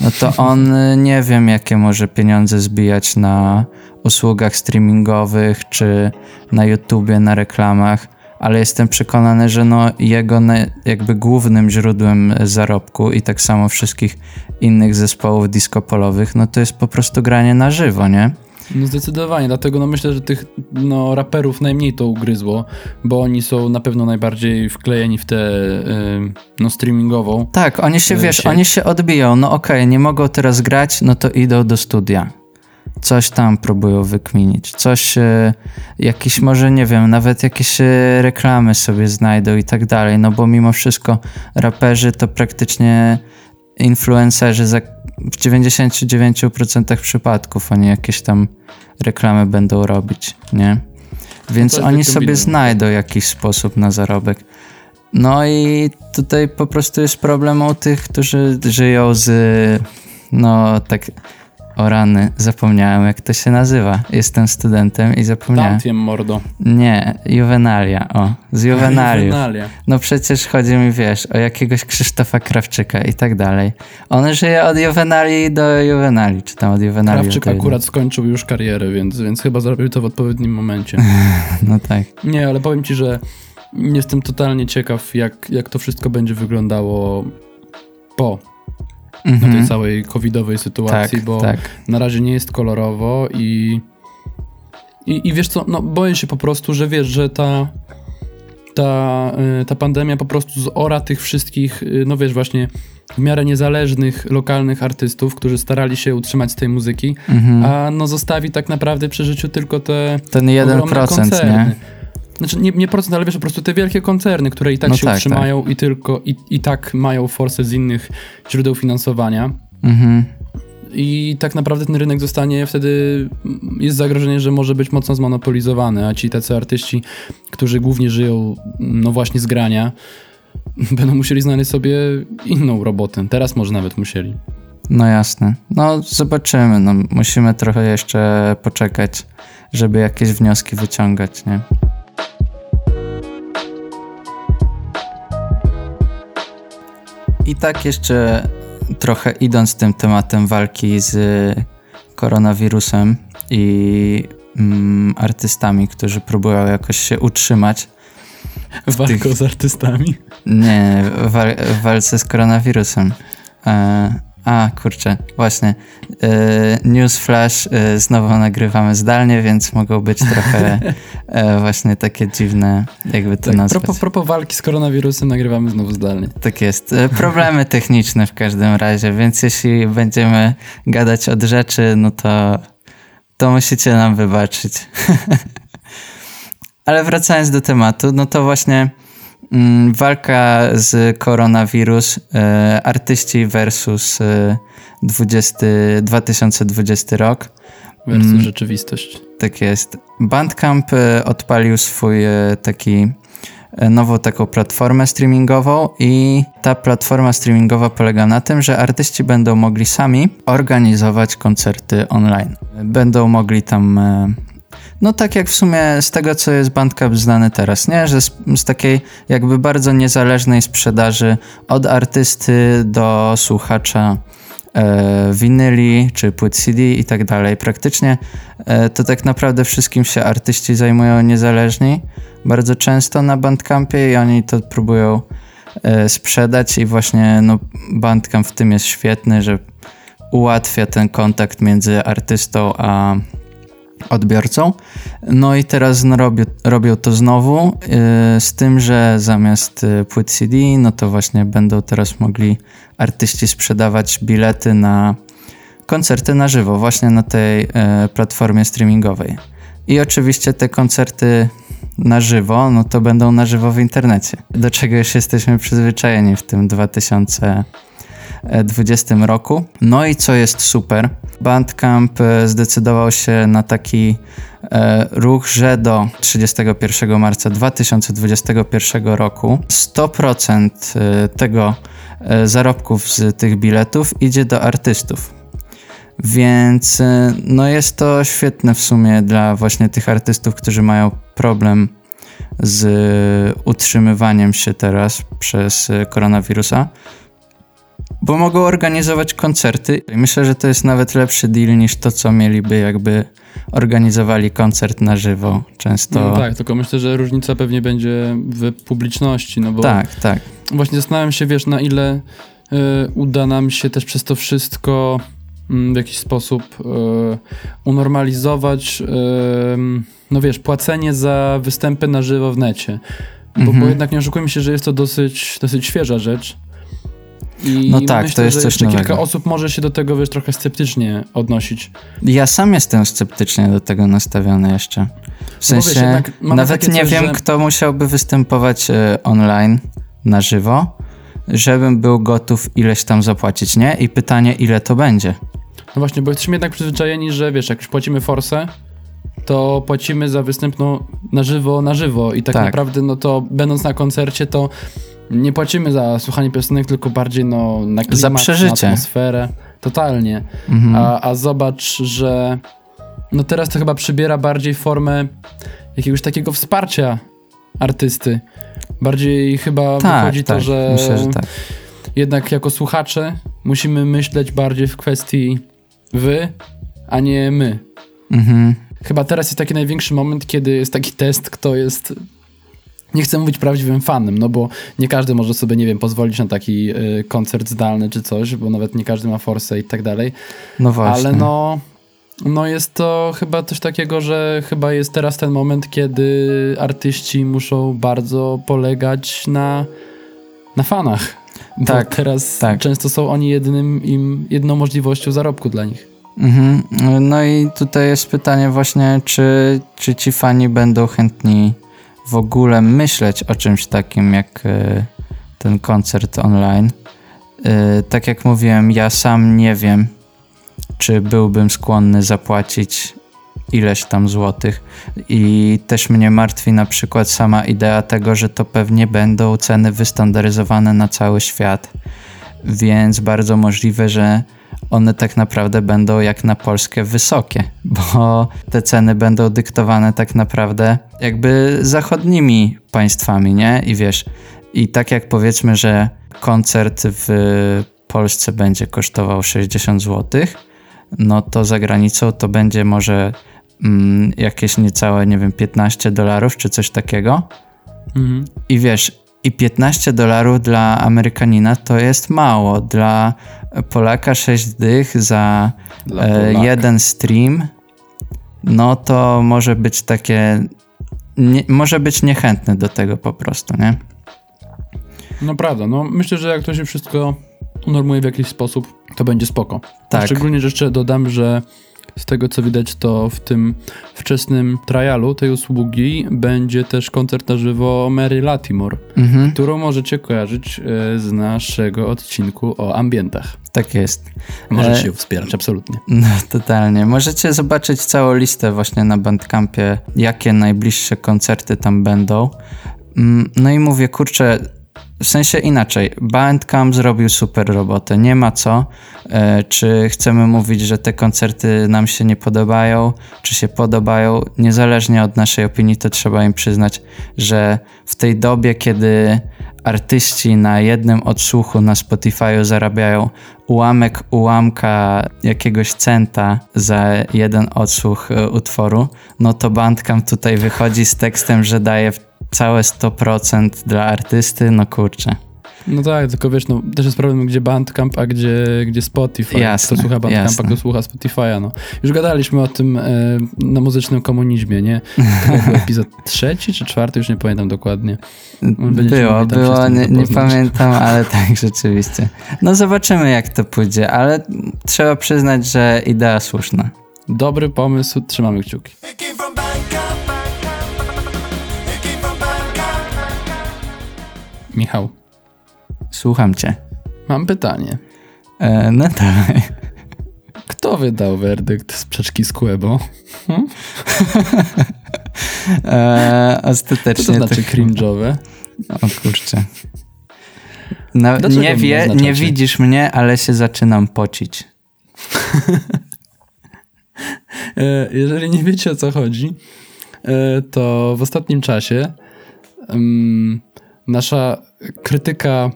[SPEAKER 1] no to (laughs) on nie wiem, jakie może pieniądze zbijać na usługach streamingowych czy na YouTubie, na reklamach, ale jestem przekonany, że no jego jakby głównym źródłem zarobku i tak samo wszystkich innych zespołów disco polowych, no to jest po prostu granie na żywo, nie?
[SPEAKER 2] No zdecydowanie, dlatego no myślę, że tych no, raperów najmniej to ugryzło, bo oni są na pewno najbardziej wklejeni w tę y, no, streamingową.
[SPEAKER 1] Tak, oni się, wiesz,
[SPEAKER 2] sieć.
[SPEAKER 1] oni się odbiją, no okej, nie mogą teraz grać, no to idą do studia. Coś tam próbują wykminić, coś, jakieś może, nie wiem, nawet jakieś e, reklamy sobie znajdą i tak dalej, no bo mimo wszystko raperzy to praktycznie influencerzy za, w 99% przypadków oni jakieś tam reklamy będą robić, nie? Więc
[SPEAKER 2] jest
[SPEAKER 1] oni sobie znajdą jakiś sposób na zarobek. No i tutaj po prostu jest problem u tych, którzy żyją z, no tak, o rany, zapomniałem jak to się nazywa. Jestem studentem i zapomniałem.
[SPEAKER 2] Tantiem, mordo.
[SPEAKER 1] Nie, juwenalia, o, z.
[SPEAKER 2] Juvenalia.
[SPEAKER 1] No przecież chodzi mi, wiesz, o jakiegoś Krzysztofa Krawczyka i tak dalej. On żyje od juwenali do juwenali, czy tam od juwenali
[SPEAKER 2] Krawczyk akurat skończył już karierę, więc, więc chyba zrobił to w odpowiednim momencie. (laughs)
[SPEAKER 1] No tak.
[SPEAKER 2] Nie, ale powiem ci, że jestem totalnie ciekaw, jak, jak to wszystko będzie wyglądało po no, tej
[SPEAKER 1] Mhm.
[SPEAKER 2] całej covidowej sytuacji,
[SPEAKER 1] Tak,
[SPEAKER 2] bo
[SPEAKER 1] tak.
[SPEAKER 2] na razie nie jest kolorowo i, i, i wiesz co, no boję się po prostu, że wiesz, że ta, ta, y, ta pandemia po prostu zora tych wszystkich, y, no wiesz, właśnie w miarę niezależnych, lokalnych artystów, którzy starali się utrzymać z tej muzyki,
[SPEAKER 1] Mhm.
[SPEAKER 2] a no zostawi tak naprawdę przy życiu tylko te
[SPEAKER 1] Ten
[SPEAKER 2] ogromne
[SPEAKER 1] 1%,
[SPEAKER 2] koncerny.
[SPEAKER 1] nie?
[SPEAKER 2] Znaczy nie, nie procent, ale wiesz, po prostu te wielkie koncerny, które i tak
[SPEAKER 1] No
[SPEAKER 2] się
[SPEAKER 1] tak,
[SPEAKER 2] utrzymają i tylko i, i tak mają forsę z innych źródeł finansowania.
[SPEAKER 1] Mhm.
[SPEAKER 2] I tak naprawdę ten rynek zostanie wtedy, jest zagrożenie, że może być mocno zmonopolizowany, a ci tacy artyści, którzy głównie żyją, no właśnie z grania, (laughs) będą musieli znaleźć sobie inną robotę. Teraz może nawet musieli.
[SPEAKER 1] No jasne. No zobaczymy. No, musimy trochę jeszcze poczekać, żeby jakieś wnioski wyciągać, nie? I tak jeszcze trochę idąc tym tematem walki z koronawirusem i mm, artystami, którzy próbują jakoś się utrzymać,
[SPEAKER 2] Walką z artystami?
[SPEAKER 1] Nie, w walce z koronawirusem. E, a, kurczę, właśnie. Yy, Newsflash yy, znowu nagrywamy zdalnie, więc mogą być trochę yy, (laughs) właśnie takie dziwne, jakby to tak, nazwać.
[SPEAKER 2] Propos, propos walki z koronawirusem nagrywamy znowu zdalnie.
[SPEAKER 1] Tak jest. Problemy techniczne w każdym razie, więc jeśli będziemy gadać od rzeczy, no to, to musicie nam wybaczyć. (laughs) Ale wracając do tematu, no to właśnie walka z koronawirus, e, artyści versus 20, e, 2020 rok.
[SPEAKER 2] Versus mm, rzeczywistość.
[SPEAKER 1] Tak jest. Bandcamp e, odpalił swój taki nową taką platformę streamingową i ta platforma streamingowa polega na tym, że artyści będą mogli sami organizować koncerty online. Będą mogli tam no tak jak w sumie z tego, co jest Bandcamp znany teraz, nie? Że z, z, takiej jakby bardzo niezależnej sprzedaży od artysty do słuchacza e, winyli czy płyt CD i tak dalej. Praktycznie e, to tak naprawdę wszystkim się artyści zajmują niezależni bardzo często na Bandcampie i oni to próbują e, sprzedać i właśnie no, Bandcamp w tym jest świetny, że ułatwia ten kontakt między artystą a odbiorcą. No i teraz no, robią, to znowu, yy, z tym, że zamiast yy, płyt CD, no to właśnie będą teraz mogli artyści sprzedawać bilety na koncerty na żywo, właśnie na tej yy, platformie streamingowej. I oczywiście te koncerty na żywo, no to będą na żywo w internecie, do czego już jesteśmy przyzwyczajeni w tym 2000 2020 roku. No i co jest super, Bandcamp e, zdecydował się na taki e, ruch, że do 31 marca 2021 roku 100% e, tego zarobków z tych biletów idzie do artystów. Więc no jest to świetne w sumie dla właśnie tych artystów, którzy mają problem z utrzymywaniem się teraz przez koronawirusa bo mogą organizować koncerty. Myślę, że to jest nawet lepszy deal niż to, co mieliby jakby organizowali koncert na żywo. Często.
[SPEAKER 2] No tak, tylko myślę, że różnica pewnie będzie w publiczności, no bo.
[SPEAKER 1] Tak, tak.
[SPEAKER 2] Właśnie zastanawiam się, wiesz, na ile y, uda nam się też przez to wszystko y, w jakiś sposób y, unormalizować, no wiesz, płacenie za występy na żywo w necie. Bo, mhm. bo jednak nie oszukujmy się, że jest to dosyć, dosyć świeża rzecz. I no tak, myślę, to jest coś nowego. kilka osób może się do tego, wiesz, trochę sceptycznie odnosić.
[SPEAKER 1] Ja sam jestem sceptycznie do tego nastawiony jeszcze. W sensie, no wiesz, nawet nie coś, wiem, że... kto musiałby występować y, online na żywo, żebym był gotów ileś tam zapłacić, nie? I pytanie, ile to będzie.
[SPEAKER 2] No właśnie, bo jesteśmy jednak przyzwyczajeni, że wiesz, jak już płacimy forsę, to płacimy za występ no, na żywo, na żywo i tak, tak, naprawdę, no to będąc na koncercie, to nie płacimy za słuchanie piosenek, tylko bardziej no, na klimat, za przeżycie. na atmosferę. Totalnie. Mhm. A, a zobacz, że no teraz to chyba przybiera bardziej formę jakiegoś takiego wsparcia artysty. Bardziej chyba tak, wychodzi tak, to, że, myślę, że tak. jednak jako słuchacze musimy myśleć bardziej w kwestii wy, a nie my. Mhm. Chyba teraz jest taki największy moment, kiedy jest taki test, kto jest nie chcę mówić prawdziwym fanem, no bo nie każdy może sobie, nie wiem, pozwolić na taki y, koncert zdalny czy coś, bo nawet nie każdy ma forsę i tak dalej. No właśnie. Ale no, no jest to chyba coś takiego, że chyba jest teraz ten moment, kiedy artyści muszą bardzo polegać na, na fanach. Tak, teraz tak. często są oni jednym im, jedną możliwością zarobku dla nich.
[SPEAKER 1] Mhm. No i tutaj jest pytanie właśnie, czy, czy ci fani będą chętni w ogóle myśleć o czymś takim jak e, ten koncert online. E, tak jak mówiłem, ja sam nie wiem, czy byłbym skłonny zapłacić ileś tam złotych. I też mnie martwi na przykład sama idea tego, że to pewnie będą ceny wystandaryzowane na cały świat. Więc bardzo możliwe, że one tak naprawdę będą jak na Polskę wysokie, bo te ceny będą dyktowane tak naprawdę jakby zachodnimi państwami, nie? I wiesz, i tak jak powiedzmy, że koncert w Polsce będzie kosztował 60 zł, no to za granicą to będzie może mm, jakieś niecałe, nie wiem, 15 dolarów czy coś takiego. Mhm. I wiesz, i 15 dolarów dla Amerykanina to jest mało. Dla Polaka 6 dych za e, jeden stream, no to może być takie. Nie, może być niechętny do tego po prostu, nie?
[SPEAKER 2] No prawda, no myślę, że jak to się wszystko unormuje w jakiś sposób, to będzie spoko. Tak. Szczególnie, że jeszcze dodam, że z tego co widać, to w tym wczesnym trialu tej usługi będzie też koncert na żywo Mary Latimore, mhm. którą możecie kojarzyć e, z naszego odcinku o ambientach.
[SPEAKER 1] Tak jest.
[SPEAKER 2] Możecie ją wspierać, absolutnie.
[SPEAKER 1] No, totalnie. Możecie zobaczyć całą listę właśnie na Bandcampie, jakie najbliższe koncerty tam będą. Mm, no i mówię, kurczę, w sensie inaczej, Bandcamp zrobił super robotę, nie ma co. E, czy chcemy mówić, że te koncerty nam się nie podobają, czy się podobają, niezależnie od naszej opinii, to trzeba im przyznać, że w tej dobie, kiedy artyści na jednym odsłuchu na Spotify'u zarabiają ułamek ułamka jakiegoś centa za jeden odsłuch e, utworu, no to Bandcamp tutaj wychodzi z tekstem, że daje całe 100% dla artysty, no kurczę.
[SPEAKER 2] No tak, tylko wiesz, no też jest problem, gdzie Bandcamp, a gdzie, gdzie Spotify. Jasne, kto słucha Bandcampa, kto słucha Spotify'a, no. Już gadaliśmy o tym e, na muzycznym komunizmie, nie? To był epizod (laughs) trzeci czy czwarty, już nie pamiętam dokładnie.
[SPEAKER 1] było, było, nie, nie pamiętam, (laughs) ale tak, rzeczywiście. No zobaczymy, jak to pójdzie, ale trzeba przyznać, że idea słuszna.
[SPEAKER 2] Dobry pomysł, trzymamy kciuki. Michał.
[SPEAKER 1] Słucham cię.
[SPEAKER 2] Mam pytanie.
[SPEAKER 1] E, no dawaj.
[SPEAKER 2] Kto wydał werdykt sprzeczki z Kłebo? Hmm?
[SPEAKER 1] e, ostatecznie
[SPEAKER 2] Co to znaczy to... cringe'owe?
[SPEAKER 1] O kurczę. No, nie wie, nie widzisz mnie, ale się zaczynam pocić.
[SPEAKER 2] E, jeżeli nie wiecie o co chodzi, e, to w ostatnim czasie um, nasza krytyka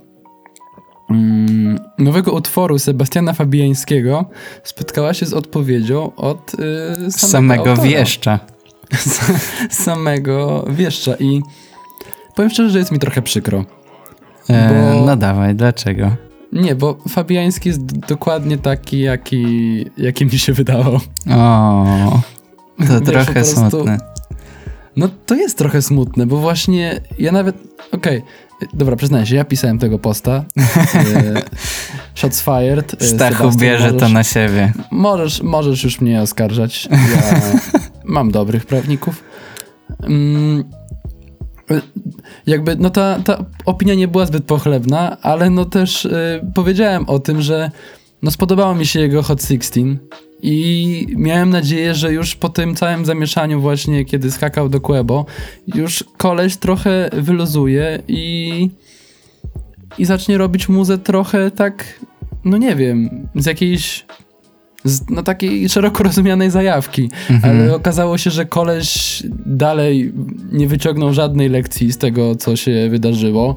[SPEAKER 2] mm, nowego utworu Sebastiana Fabiańskiego spotkała się z odpowiedzią od y, samego,
[SPEAKER 1] samego wieszcza. (laughs)
[SPEAKER 2] samego wieszcza i powiem szczerze, że jest mi trochę przykro.
[SPEAKER 1] E, bo... No dawaj, dlaczego?
[SPEAKER 2] Nie, bo Fabiański jest dokładnie taki, jaki, jaki mi się wydało.
[SPEAKER 1] O, to Wiesz, trochę smutne.
[SPEAKER 2] No to jest trochę smutne, bo właśnie ja nawet. Okej, okay, dobra, przyznaję się, ja pisałem tego posta. (laughs) E, shots fired.
[SPEAKER 1] E, Stachu Sebastian, bierze możesz, to na siebie.
[SPEAKER 2] Możesz, możesz już mnie oskarżać. Ja (laughs) mam dobrych prawników. Mm, e, jakby, no ta, ta opinia nie była zbyt pochlebna, ale no też y, powiedziałem o tym, że no spodobało mi się jego Hot 16 i miałem nadzieję, że już po tym całym zamieszaniu właśnie, kiedy skakał do Quebo, już koleś trochę wyluzuje i i zacznie robić muzę trochę tak, no nie wiem, z jakiejś z, no takiej szeroko rozumianej zajawki, mhm. ale okazało się, że koleś dalej nie wyciągnął żadnej lekcji z tego, co się wydarzyło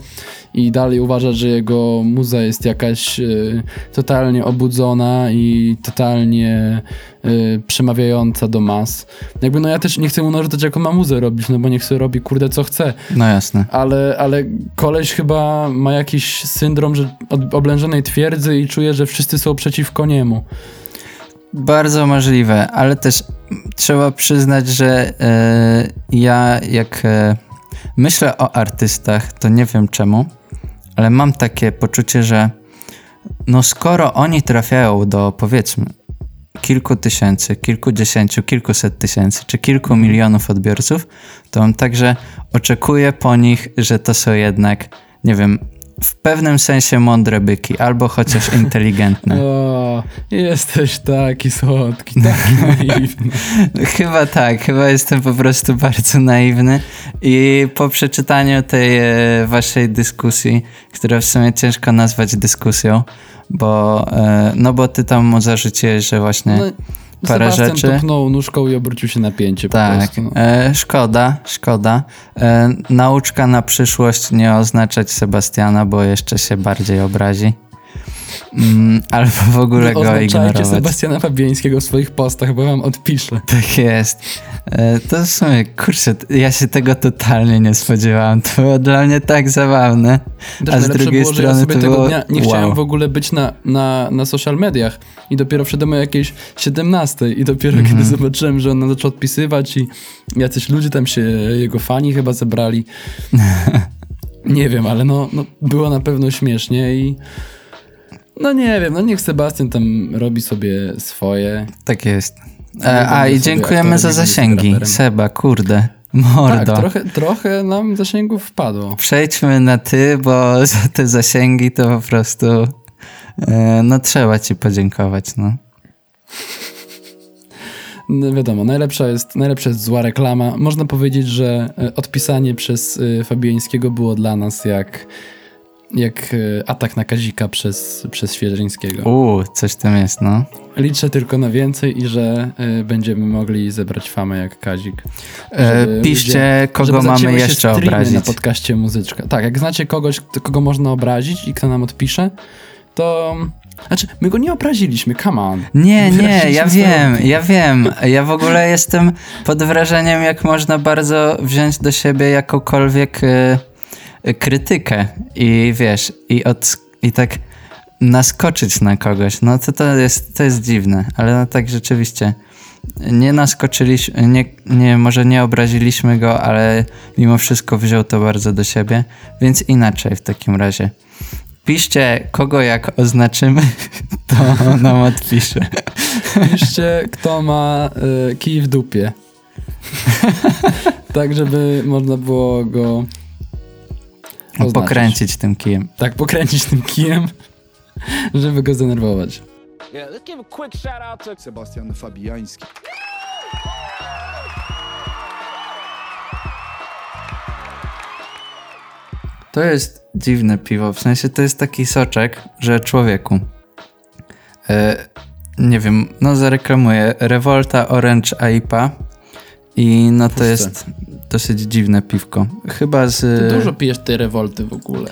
[SPEAKER 2] i dalej uważa, że jego muza jest jakaś y, totalnie obudzona i totalnie y, przemawiająca do mas. Jakby no ja też nie chcę mu narzucać, jaką ma muzę robić, no bo niech sobie robi kurde co chce.
[SPEAKER 1] No jasne.
[SPEAKER 2] Ale, ale koleś chyba ma jakiś syndrom że oblężonej twierdzy i czuje, że wszyscy są przeciwko niemu.
[SPEAKER 1] Bardzo możliwe, ale też trzeba przyznać, że e, ja jak e, myślę o artystach, to nie wiem czemu, ale mam takie poczucie, że no skoro oni trafiają do powiedzmy kilku tysięcy, kilkudziesięciu, kilkuset tysięcy czy kilku milionów odbiorców, to on także oczekuję po nich, że to są jednak, nie wiem, w pewnym sensie mądre byki, albo chociaż (laughs) inteligentne.
[SPEAKER 2] O, jesteś taki słodki, taki (laughs) naiwny.
[SPEAKER 1] chyba tak, chyba jestem po prostu bardzo naiwny i po przeczytaniu tej e, waszej dyskusji, która w sumie ciężko nazwać dyskusją, bo, e, no bo ty tam mu zarzuciłeś, że właśnie... No parę
[SPEAKER 2] Sebastian
[SPEAKER 1] rzeczy.
[SPEAKER 2] tupnął nóżką i obrócił się na pięcie
[SPEAKER 1] tak.
[SPEAKER 2] po prostu.
[SPEAKER 1] No. E, szkoda, szkoda. E, nauczka na przyszłość nie oznaczać Sebastiana, bo jeszcze się bardziej obrazi. Mm, albo w ogóle go ignorować.
[SPEAKER 2] Sebastiana Fabiańskiego w swoich postach, bo wam odpiszę.
[SPEAKER 1] Tak jest. E, to w sumie, kurczę, ja się tego totalnie nie spodziewałem. To było dla mnie tak zabawne.
[SPEAKER 2] Też A z drugiej było, strony ja to tego było... dnia nie wow. chciałem w ogóle być na, na, na social mediach i dopiero wszedłem o jakieś 17 i dopiero mm -hmm. kiedy zobaczyłem, że on zaczął odpisywać i jacyś ludzie tam się, jego fani chyba zebrali. (laughs) nie wiem, ale no, no było na pewno śmiesznie i no nie wiem, no niech Sebastian tam robi sobie swoje.
[SPEAKER 1] Tak jest. E, a i dziękujemy za zasięgi. Seba, kurde. Mordo.
[SPEAKER 2] Tak, trochę, trochę nam zasięgów wpadło.
[SPEAKER 1] Przejdźmy na ty, bo (laughs) za te zasięgi to po prostu e, no trzeba ci podziękować, no.
[SPEAKER 2] No wiadomo, najlepsza jest, najlepsza jest zła reklama. Można powiedzieć, że e, odpisanie przez Fabiańskiego było dla nas jak jak e, atak na Kazika przez, przez Świeżyńskiego.
[SPEAKER 1] Uuu, coś tam jest, no.
[SPEAKER 2] Liczę tylko na więcej i że y, będziemy mogli zebrać famę jak Kazik.
[SPEAKER 1] E, piszcie, ludzie, kogo mamy jeszcze obrazić.
[SPEAKER 2] na podcaście Muzyczka. Tak, jak znacie kogoś, kogo można obrazić i kto nam odpisze, to... Znaczy, my go nie obraziliśmy, come on.
[SPEAKER 1] Nie, nie, ja wiem, ja wiem. Ja w ogóle jestem pod wrażeniem, jak można bardzo wziąć do siebie jakąkolwiek... Y krytykę i wiesz, i, od, i tak naskoczyć na kogoś, no to to jest, to jest dziwne, ale no tak rzeczywiście nie naskoczyliśmy, nie, nie, może nie obraziliśmy go, ale mimo wszystko wziął to bardzo do siebie, więc inaczej w takim razie. Piszcie, kogo jak oznaczymy, (laughs) to nam odpisze.
[SPEAKER 2] Piszcie, kto ma y, kij w dupie. (laughs) tak, żeby można było go
[SPEAKER 1] Oznaczyć. Pokręcić tym kijem.
[SPEAKER 2] Tak, pokręcić tym kijem, żeby go zdenerwować.
[SPEAKER 3] Sebastian Fabiański.
[SPEAKER 1] To jest dziwne piwo, w sensie to jest taki soczek, że człowieku. E, nie wiem, no zareklamuję. Revolta Orange AIPA i no to jest dosyć dziwne piwko. Chyba z...
[SPEAKER 2] Ty dużo pijesz tej rewolty w ogóle.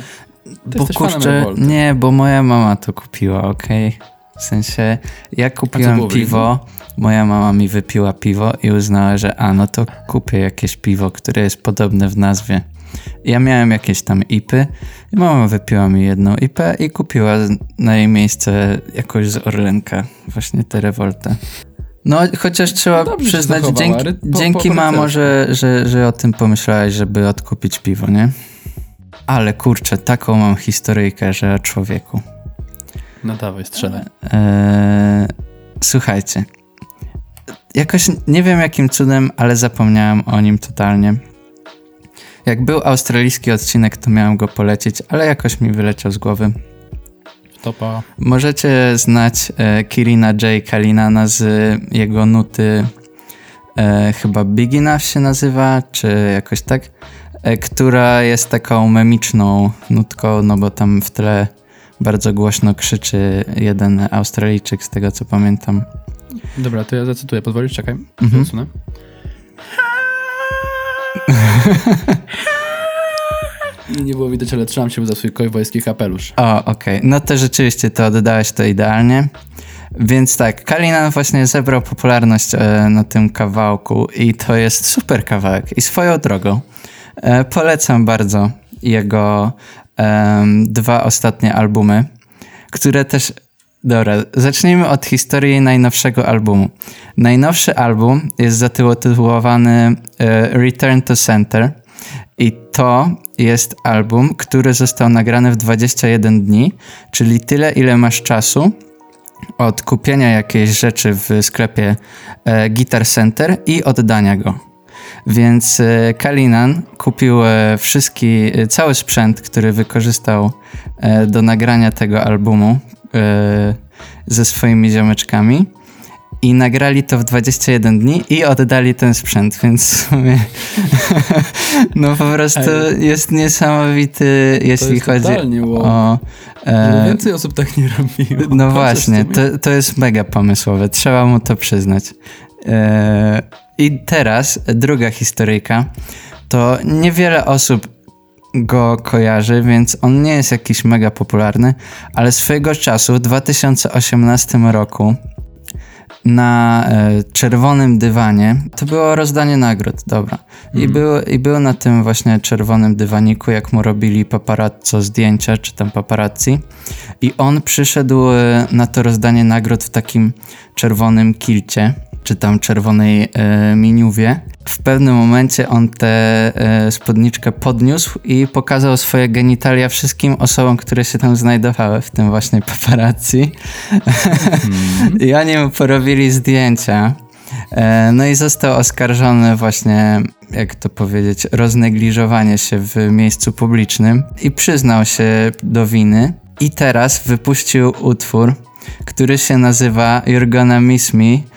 [SPEAKER 2] Ty
[SPEAKER 1] bo kurczę, nie, bo moja mama to kupiła, okej? Okay? W sensie, ja kupiłem piwo, moja mama mi wypiła piwo i uznała, że a, no to kupię jakieś piwo, które jest podobne w nazwie. Ja miałem jakieś tam ipy i mama wypiła mi jedną ipę i kupiła na jej miejsce jakoś z Orlenka właśnie tę rewoltę. No, chociaż trzeba no przyznać, dzięki, po, dzięki po mamo, że, że, że o tym pomyślałeś, żeby odkupić piwo, nie? Ale kurczę, taką mam historyjkę, że człowieku.
[SPEAKER 2] No dawaj, strzelaj.
[SPEAKER 1] Eee, słuchajcie. Jakoś nie wiem jakim cudem, ale zapomniałem o nim totalnie. Jak był australijski odcinek, to miałem go polecić, ale jakoś mi wyleciał z głowy. Możecie znać e, Kirina J. Kalinana z jego nuty e, chyba Big Enough się nazywa, czy jakoś tak, e, która jest taką memiczną nutką, no bo tam w tle bardzo głośno krzyczy jeden Australijczyk, z tego co pamiętam.
[SPEAKER 2] Dobra, to ja zacytuję. Pozwolisz? Czekaj. Mhm. (laughs) Nie było widać, ale trzymam się za swój kojwojski kapelusz.
[SPEAKER 1] O, okej. Okay. No to rzeczywiście to oddałeś to idealnie. Więc tak, Kalinan właśnie zebrał popularność e, na tym kawałku i to jest super kawałek i swoją drogą. E, polecam bardzo jego e, dwa ostatnie albumy, które też. Dobra, zacznijmy od historii najnowszego albumu. Najnowszy album jest zatytułowany e, Return to Center i to jest album, który został nagrany w 21 dni, czyli tyle, ile masz czasu od kupienia jakiejś rzeczy w sklepie e, Guitar Center i oddania go. Więc e, Kalinan kupił e, wszystki, e, cały sprzęt, który wykorzystał e, do nagrania tego albumu e, ze swoimi ziomeczkami i nagrali to w 21 dni i oddali ten sprzęt, więc w sumie (laughs) no po prostu jest niesamowity, jeśli chodzi
[SPEAKER 2] wow. o... E, więcej osób tak nie robiło.
[SPEAKER 1] No właśnie, to, to jest mega pomysłowe, trzeba mu to przyznać. E, I teraz druga historyjka, to niewiele osób go kojarzy, więc on nie jest jakiś mega popularny, ale swojego czasu w 2018 roku na e, czerwonym dywanie. To było rozdanie nagród, dobra. I,
[SPEAKER 2] Mm.
[SPEAKER 1] był, I był na tym właśnie czerwonym dywaniku, jak mu robili paparazzo zdjęcia, czy tam paparazzi. I on przyszedł e, na to rozdanie nagród w takim czerwonym kilcie, czy tam czerwonej e, miniuwie. W pewnym momencie on tę e, spódniczkę podniósł i pokazał swoje genitalia wszystkim osobom, które się tam znajdowały, w tym właśnie paparazzi. (laughs) I oni mu porobili zdjęcia. E, No i został oskarżony właśnie, jak to powiedzieć, roznegliżowanie się w miejscu publicznym i przyznał się do winy. I teraz wypuścił utwór, który się nazywa You're Gonna Miss Me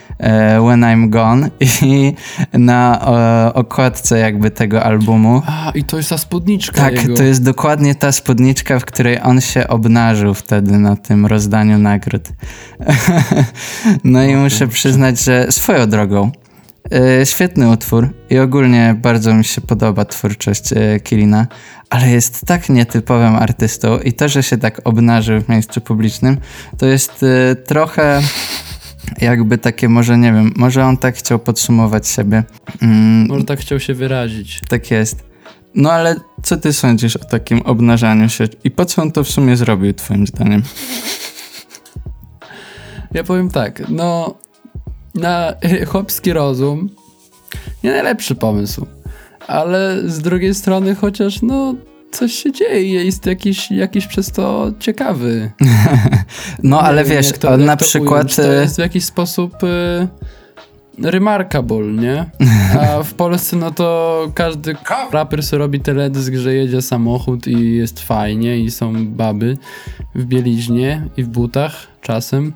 [SPEAKER 1] When I'm Gone (laughs) i na o, okładce jakby tego albumu
[SPEAKER 2] A, i to jest ta spódniczka
[SPEAKER 1] tak,
[SPEAKER 2] jego.
[SPEAKER 1] to jest dokładnie ta spódniczka, w której on się obnażył wtedy na tym rozdaniu nagród. (laughs) no i muszę przyznać, że swoją drogą. e, świetny utwór i ogólnie bardzo mi się podoba twórczość e, Kilina, ale jest tak nietypowym artystą i to, że się tak obnażył w miejscu publicznym, to jest e, trochę jakby takie, może nie wiem, może on tak chciał podsumować siebie. Mm,
[SPEAKER 2] Może tak chciał się wyrazić.
[SPEAKER 1] tak jest. No ale co ty sądzisz o takim obnażaniu się i po co on to w sumie zrobił, twoim zdaniem?
[SPEAKER 2] Ja powiem tak, no na (laughs) chłopski rozum nie najlepszy pomysł, ale z drugiej strony chociaż no coś się dzieje, jest jakiś, jakiś przez to ciekawy. (laughs)
[SPEAKER 1] No ale
[SPEAKER 2] Nie
[SPEAKER 1] wiesz,
[SPEAKER 2] jak to- jak
[SPEAKER 1] na
[SPEAKER 2] to
[SPEAKER 1] przykład...
[SPEAKER 2] Ująć. To
[SPEAKER 1] e,
[SPEAKER 2] jest w jakiś sposób y, remarkable, nie? A (laughs) w Polsce no to każdy raper sobie robi teledysk, że jedzie samochód i jest fajnie i są baby w bieliźnie i w butach czasem.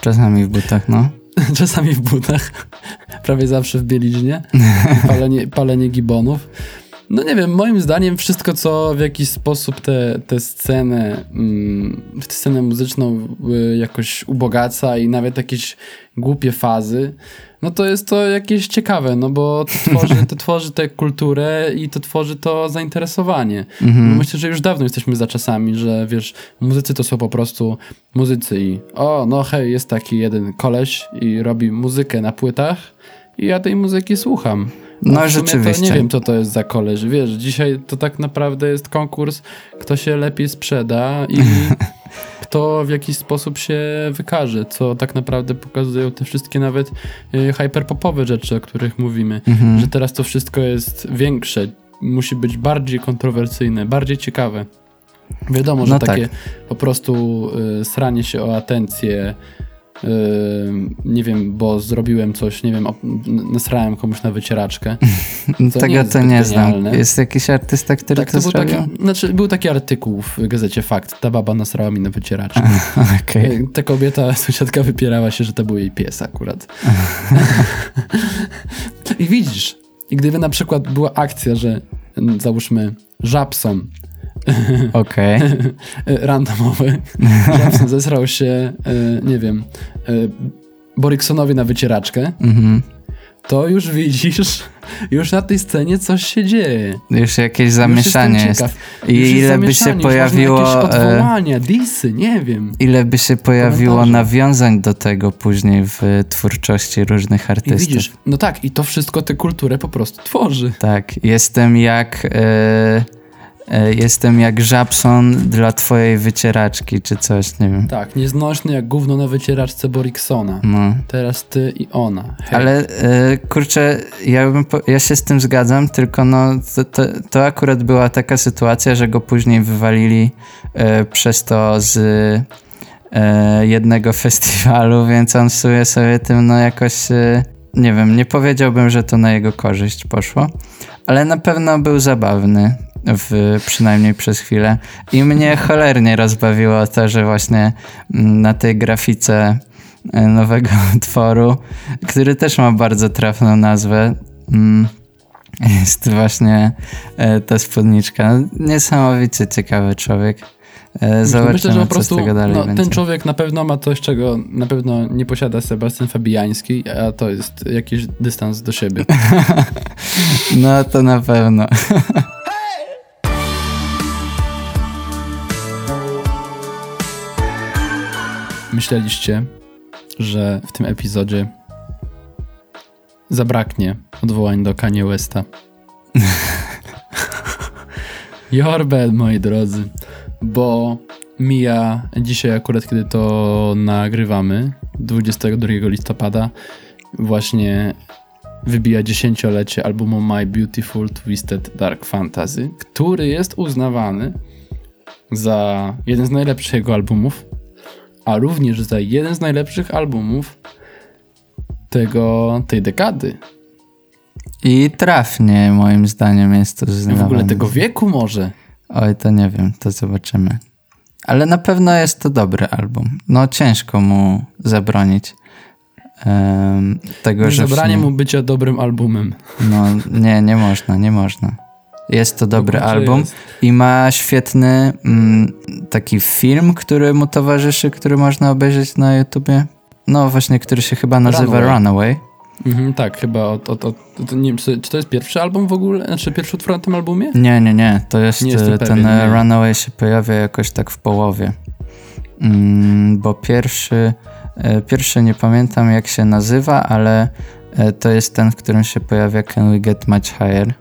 [SPEAKER 1] Czasami w butach, no. (laughs)
[SPEAKER 2] Czasami w butach, prawie zawsze w bieliźnie, palenie, palenie gibonów. No nie wiem, moim zdaniem wszystko, co w jakiś sposób tę te, te scenę, mm, tę scenę muzyczną y, jakoś ubogaca i nawet jakieś głupie fazy, no to jest to jakieś ciekawe, no bo to (laughs) tworzy, to tworzy tę kulturę i to tworzy to zainteresowanie.
[SPEAKER 1] Mhm.
[SPEAKER 2] Bo Myślę, że już dawno jesteśmy za czasami, że wiesz, muzycy to są po prostu muzycy i o, no hej, jest taki jeden koleś i robi muzykę na płytach i ja tej muzyki słucham.
[SPEAKER 1] No,
[SPEAKER 2] sumie
[SPEAKER 1] rzeczywiście.
[SPEAKER 2] Nie wiem, co to jest za koleś. Wiesz, dzisiaj to tak naprawdę jest konkurs, kto się lepiej sprzeda i (laughs) kto w jakiś sposób się wykaże, co tak naprawdę pokazują te wszystkie nawet y, hyperpopowe rzeczy, o których mówimy.
[SPEAKER 1] Mhm.
[SPEAKER 2] Że teraz to wszystko jest większe, musi być bardziej kontrowersyjne, bardziej ciekawe. Wiadomo, że
[SPEAKER 1] No
[SPEAKER 2] takie
[SPEAKER 1] tak.
[SPEAKER 2] po prostu y, sranie się o atencję, nie wiem, bo zrobiłem coś, nie wiem, nasrałem komuś na wycieraczkę. (laughs) nie
[SPEAKER 1] Tego
[SPEAKER 2] jest
[SPEAKER 1] to nie znam. Jest jakiś artysta, który
[SPEAKER 2] Tak,
[SPEAKER 1] to,
[SPEAKER 2] to był
[SPEAKER 1] zrobił?
[SPEAKER 2] taki, znaczy był taki artykuł w gazecie Fakt, ta baba nasrała mi na wycieraczkę. (laughs)
[SPEAKER 1] Okej.
[SPEAKER 2] Y, Ta kobieta, (laughs) sąsiadka wypierała się, że to był jej pies akurat. I widzisz, i gdyby na przykład była akcja, że mm, załóżmy Żabson
[SPEAKER 1] Okej.
[SPEAKER 2] e, (laughs) randomowy. Jackson (laughs) zesrał się, e, nie wiem, e, Boriksonowi na wycieraczkę,
[SPEAKER 1] Mhm.
[SPEAKER 2] to już widzisz, już na tej scenie coś się dzieje.
[SPEAKER 1] Już jakieś
[SPEAKER 2] Już
[SPEAKER 1] zamieszanie
[SPEAKER 2] jestem
[SPEAKER 1] jest. I
[SPEAKER 2] Już
[SPEAKER 1] ile by się
[SPEAKER 2] już
[SPEAKER 1] pojawiło...
[SPEAKER 2] Jakieś
[SPEAKER 1] e,
[SPEAKER 2] odwołania, disy, nie wiem.
[SPEAKER 1] Ile by się pojawiło nawiązań do tego później w twórczości różnych
[SPEAKER 2] I
[SPEAKER 1] artystów.
[SPEAKER 2] widzisz, no tak, i to wszystko tę kulturę po prostu tworzy.
[SPEAKER 1] Tak, jestem jak. Jestem jak Żabson dla twojej wycieraczki, czy coś, nie wiem.
[SPEAKER 2] Tak, nieznośny jak gówno na wycieraczce Boriksona.
[SPEAKER 1] No.
[SPEAKER 2] Teraz ty i ona. Hej.
[SPEAKER 1] Ale e, kurczę, ja, bym ja się z tym zgadzam, tylko no, to, to, to akurat była taka sytuacja, że go później wywalili e, przez to z e, jednego (laughs) festiwalu, więc on w sumie sobie tym no jakoś, e, nie wiem, nie powiedziałbym, że to na jego korzyść poszło, ale na pewno był zabawny. W, przynajmniej przez chwilę. I mnie cholernie rozbawiło to, że właśnie mm, na tej grafice e, nowego (laughs) utworu, który też ma bardzo trafną nazwę. mm, Jest właśnie e, ta spódniczka. Niesamowicie ciekawy człowiek. E, Zobaczymy,
[SPEAKER 2] Myślę, że po prostu
[SPEAKER 1] z tego dalej
[SPEAKER 2] no, ten człowiek na pewno ma coś, czego na pewno nie posiada Sebastian Fabiański, a to jest jakiś dystans do siebie. (laughs)
[SPEAKER 1] No to na pewno. (laughs)
[SPEAKER 2] myśleliście, że w tym epizodzie zabraknie odwołań do Kanye Westa. (laughs) Your bad, moi drodzy, bo mija dzisiaj akurat, kiedy to nagrywamy, 22 listopada, właśnie wybija dziesięciolecie albumu My Beautiful Twisted Dark Fantasy, który jest uznawany za jeden z najlepszych jego albumów, a również za jeden z najlepszych albumów tego, tej dekady.
[SPEAKER 1] I trafnie moim zdaniem jest to uznawane.
[SPEAKER 2] W ogóle tego wieku może.
[SPEAKER 1] Oj, to nie wiem, to zobaczymy. Ale na pewno jest to dobry album. No ciężko mu zabronić um, tego,
[SPEAKER 2] nie
[SPEAKER 1] że...
[SPEAKER 2] Zabranie
[SPEAKER 1] nim...
[SPEAKER 2] mu bycia dobrym albumem.
[SPEAKER 1] No nie, nie można, nie można. Jest to dobry album
[SPEAKER 2] jest.
[SPEAKER 1] i ma świetny mm, taki film, który mu towarzyszy, który można obejrzeć na YouTubie. No właśnie, który się chyba nazywa
[SPEAKER 2] Runaway.
[SPEAKER 1] Runaway.
[SPEAKER 2] Mhm, tak, chyba od, od, od, to nie czy, to jest pierwszy album w ogóle? Znaczy pierwszy utwór na tym albumie?
[SPEAKER 1] Nie, nie, nie. To jest
[SPEAKER 2] Nie
[SPEAKER 1] e, ten
[SPEAKER 2] pewien, nie.
[SPEAKER 1] Runaway się pojawia jakoś tak w połowie. Mm, bo pierwszy, e, pierwszy nie pamiętam jak się nazywa, ale e, to jest ten, w którym się pojawia Can We Get Much Higher,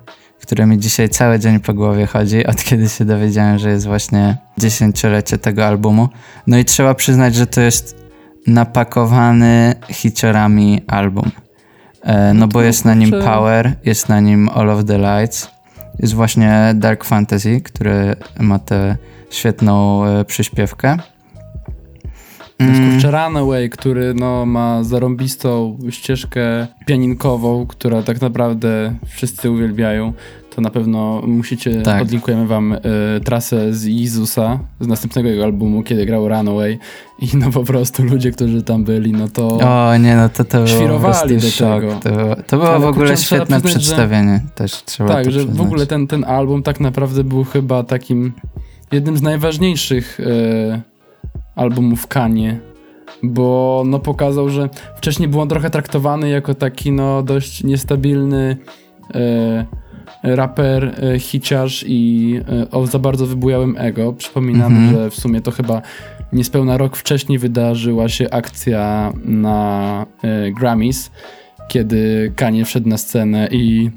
[SPEAKER 1] który mi dzisiaj cały dzień po głowie chodzi, od kiedy się dowiedziałem, że jest właśnie dziesięciolecie tego albumu. No i trzeba przyznać, że to jest napakowany hiciorami album. E, no bo
[SPEAKER 2] to
[SPEAKER 1] jest na nim
[SPEAKER 2] kurczę.
[SPEAKER 1] Power, jest na nim All of the Lights, jest właśnie Dark Fantasy, który ma tę świetną e, przyśpiewkę.
[SPEAKER 2] Jest
[SPEAKER 1] Mm,
[SPEAKER 2] kurczę Runaway, który no, ma zarąbistą ścieżkę pianinkową, która tak naprawdę wszyscy uwielbiają. To na pewno musicie,
[SPEAKER 1] Tak.
[SPEAKER 2] odlinkujemy wam y, trasę z Jezusa, z następnego jego albumu, kiedy grał Runaway i no po prostu ludzie, którzy tam byli, no to...
[SPEAKER 1] O nie, no to to było
[SPEAKER 2] Świrowali do
[SPEAKER 1] szok.
[SPEAKER 2] tego.
[SPEAKER 1] To, to było w ogóle
[SPEAKER 2] kurczę,
[SPEAKER 1] świetne
[SPEAKER 2] przyznać, że-
[SPEAKER 1] przedstawienie. Też trzeba
[SPEAKER 2] tak,
[SPEAKER 1] to
[SPEAKER 2] że w ogóle ten, ten album tak naprawdę był chyba takim jednym z najważniejszych e, albumów Kanie, bo no pokazał, że wcześniej był on trochę traktowany jako taki no dość niestabilny e, raper, e, hiciarz i e, o za bardzo wybujałym ego. Przypominam,
[SPEAKER 1] Mhm.
[SPEAKER 2] że w sumie to chyba niespełna rok wcześniej wydarzyła się akcja na e, Grammys, kiedy Kanye wszedł na scenę i,